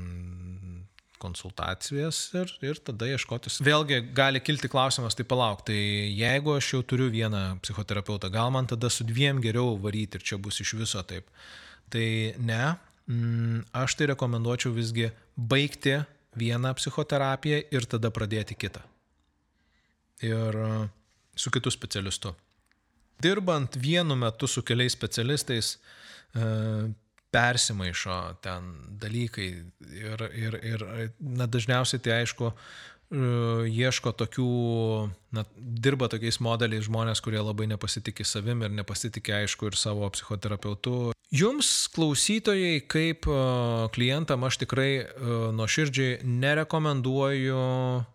konsultacijas ir, ir tada ieškotis. Vėlgi gali kilti klausimas, tai palauk, tai jeigu aš jau turiu vieną psichoterapeutą, gal man tada su dviem geriau varyti ir čia bus iš viso taip. Tai ne, mm, aš tai rekomenduočiau visgi baigti vieną psichoterapiją ir tada pradėti kitą. Ir e, su kitu specialistu. Dirbant vienu metu su keliais specialistais, e, persimaišo ten dalykai ir, ir, ir na, dažniausiai tai aišku e, ieško tokių, na, dirba tokiais modeliais žmonės, kurie labai nepasitikė savim ir nepasitikė aišku ir savo psichoterapeutu. Jums klausytojai, kaip klientam aš tikrai nuoširdžiai nerekomenduoju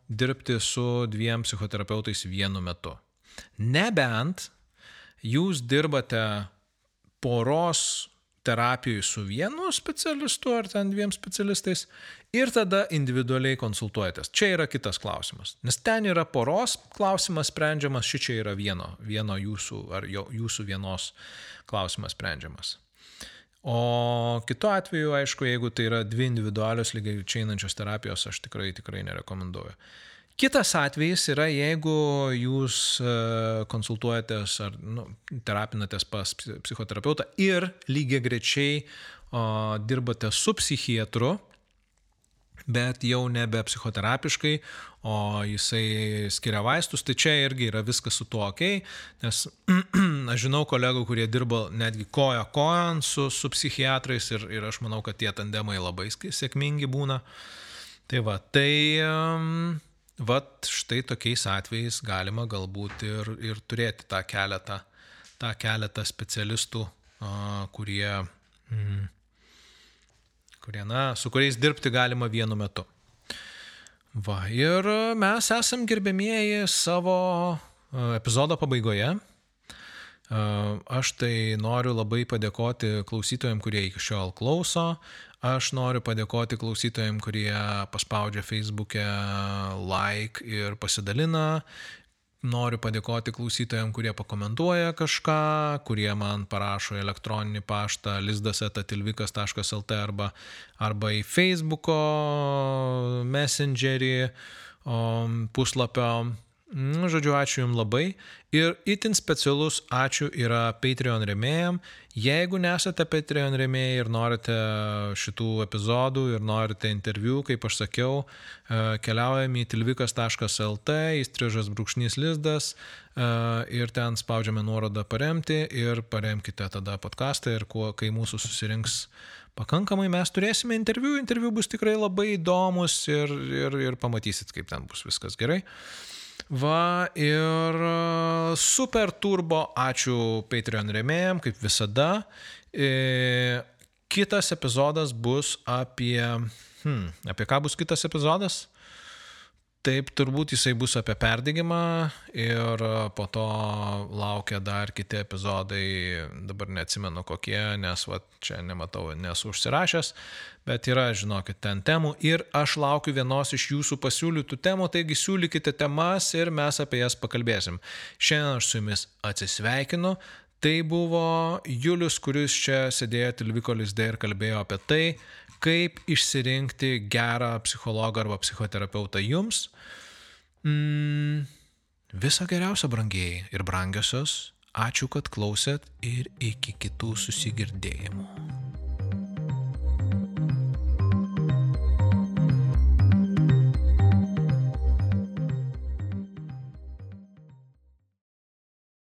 dirbti su dviem psichoterapeutais vienu metu. Nebent jūs dirbate poros terapijai su vienu specialistu ar ten dviem specialistais ir tada individualiai konsultuojatės. Čia yra kitas klausimas. Nes ten yra poros klausimas sprendžiamas, ši čia yra vieno, vieno jūsų ar jo, jūsų vienos klausimas sprendžiamas. O kitu atveju, aišku, jeigu tai yra dvi individualios lygiai čia einančios terapijos, aš tikrai, tikrai nerekomenduoju. Kitas atvejis yra, jeigu jūs e, konsultuojatės ar nu, terapinatės pas psichoterapeutą ir lygiai grečiai o, dirbate su psichiatru, bet jau nebe psichoterapiškai, o jisai skiria vaistus, tai čia irgi yra viskas su tuo ok, nes aš žinau kolegų, kurie dirba netgi koja kojan su, su psichiatrais ir, ir aš manau, kad tie tandemai labai sėkmingi būna. Tai va, tai um, Vat štai tokiais atvejais galima galbūt ir, ir turėti tą keletą, tą keletą specialistų, kurie, mm, kurie na, su kuriais dirbti galima vienu metu. Va, ir mes esam gerbėmieji savo epizodo pabaigoje. Aš tai noriu labai padėkoti klausytojams, kurie iki šiol klauso. Aš noriu padėkoti klausytojams, kurie paspaudžia Facebook'e like ir pasidalina. Noriu padėkoti klausytojams, kurie pakomentuoja kažką, kurie man parašo elektroninį paštą lizdas.tilvikas.lt arba, arba į Facebook'o messengerį puslapio žodžiu, ačiū Jums labai. Ir itin specialus ačiū yra Patreon remėjim. Jeigu nesate Patreon remėjai ir norite šitų epizodų ir norite interviu, kaip aš sakiau, e, keliaujam į tilvikas.lt, įstrižas brūkšnys lizdas e, ir ten spaudžiame nuorodą paremti ir paremkite tada podcastą ir kuo, kai mūsų susirinks pakankamai mes turėsime interviu, interviu bus tikrai labai įdomus ir, ir, ir pamatysit, kaip ten bus viskas gerai. Va ir e, super turbo, ačiū Patreon remėjim, kaip visada. E, kitas epizodas bus apie... Hmm, apie ką bus kitas epizodas? Taip, turbūt jisai bus apie perdygimą ir po to laukia dar kiti epizodai, dabar neatsimenu kokie, nes va, čia nematau, nesu užsirašęs, bet yra, žinokit, ten temų ir aš laukiu vienos iš jūsų pasiūlytų temų, taigi siūlykite temas ir mes apie jas pakalbėsim. Šiandien aš su jumis atsisveikinu. Tai buvo Julius, kuris čia sėdėjo Tilviko lizde ir kalbėjo apie tai, kaip išsirinkti gerą psichologą arba psichoterapeutą jums. Mm, viso geriausio, brangiai ir brangiosios. Ačiū, kad klausėt ir iki kitų susigirdėjimų.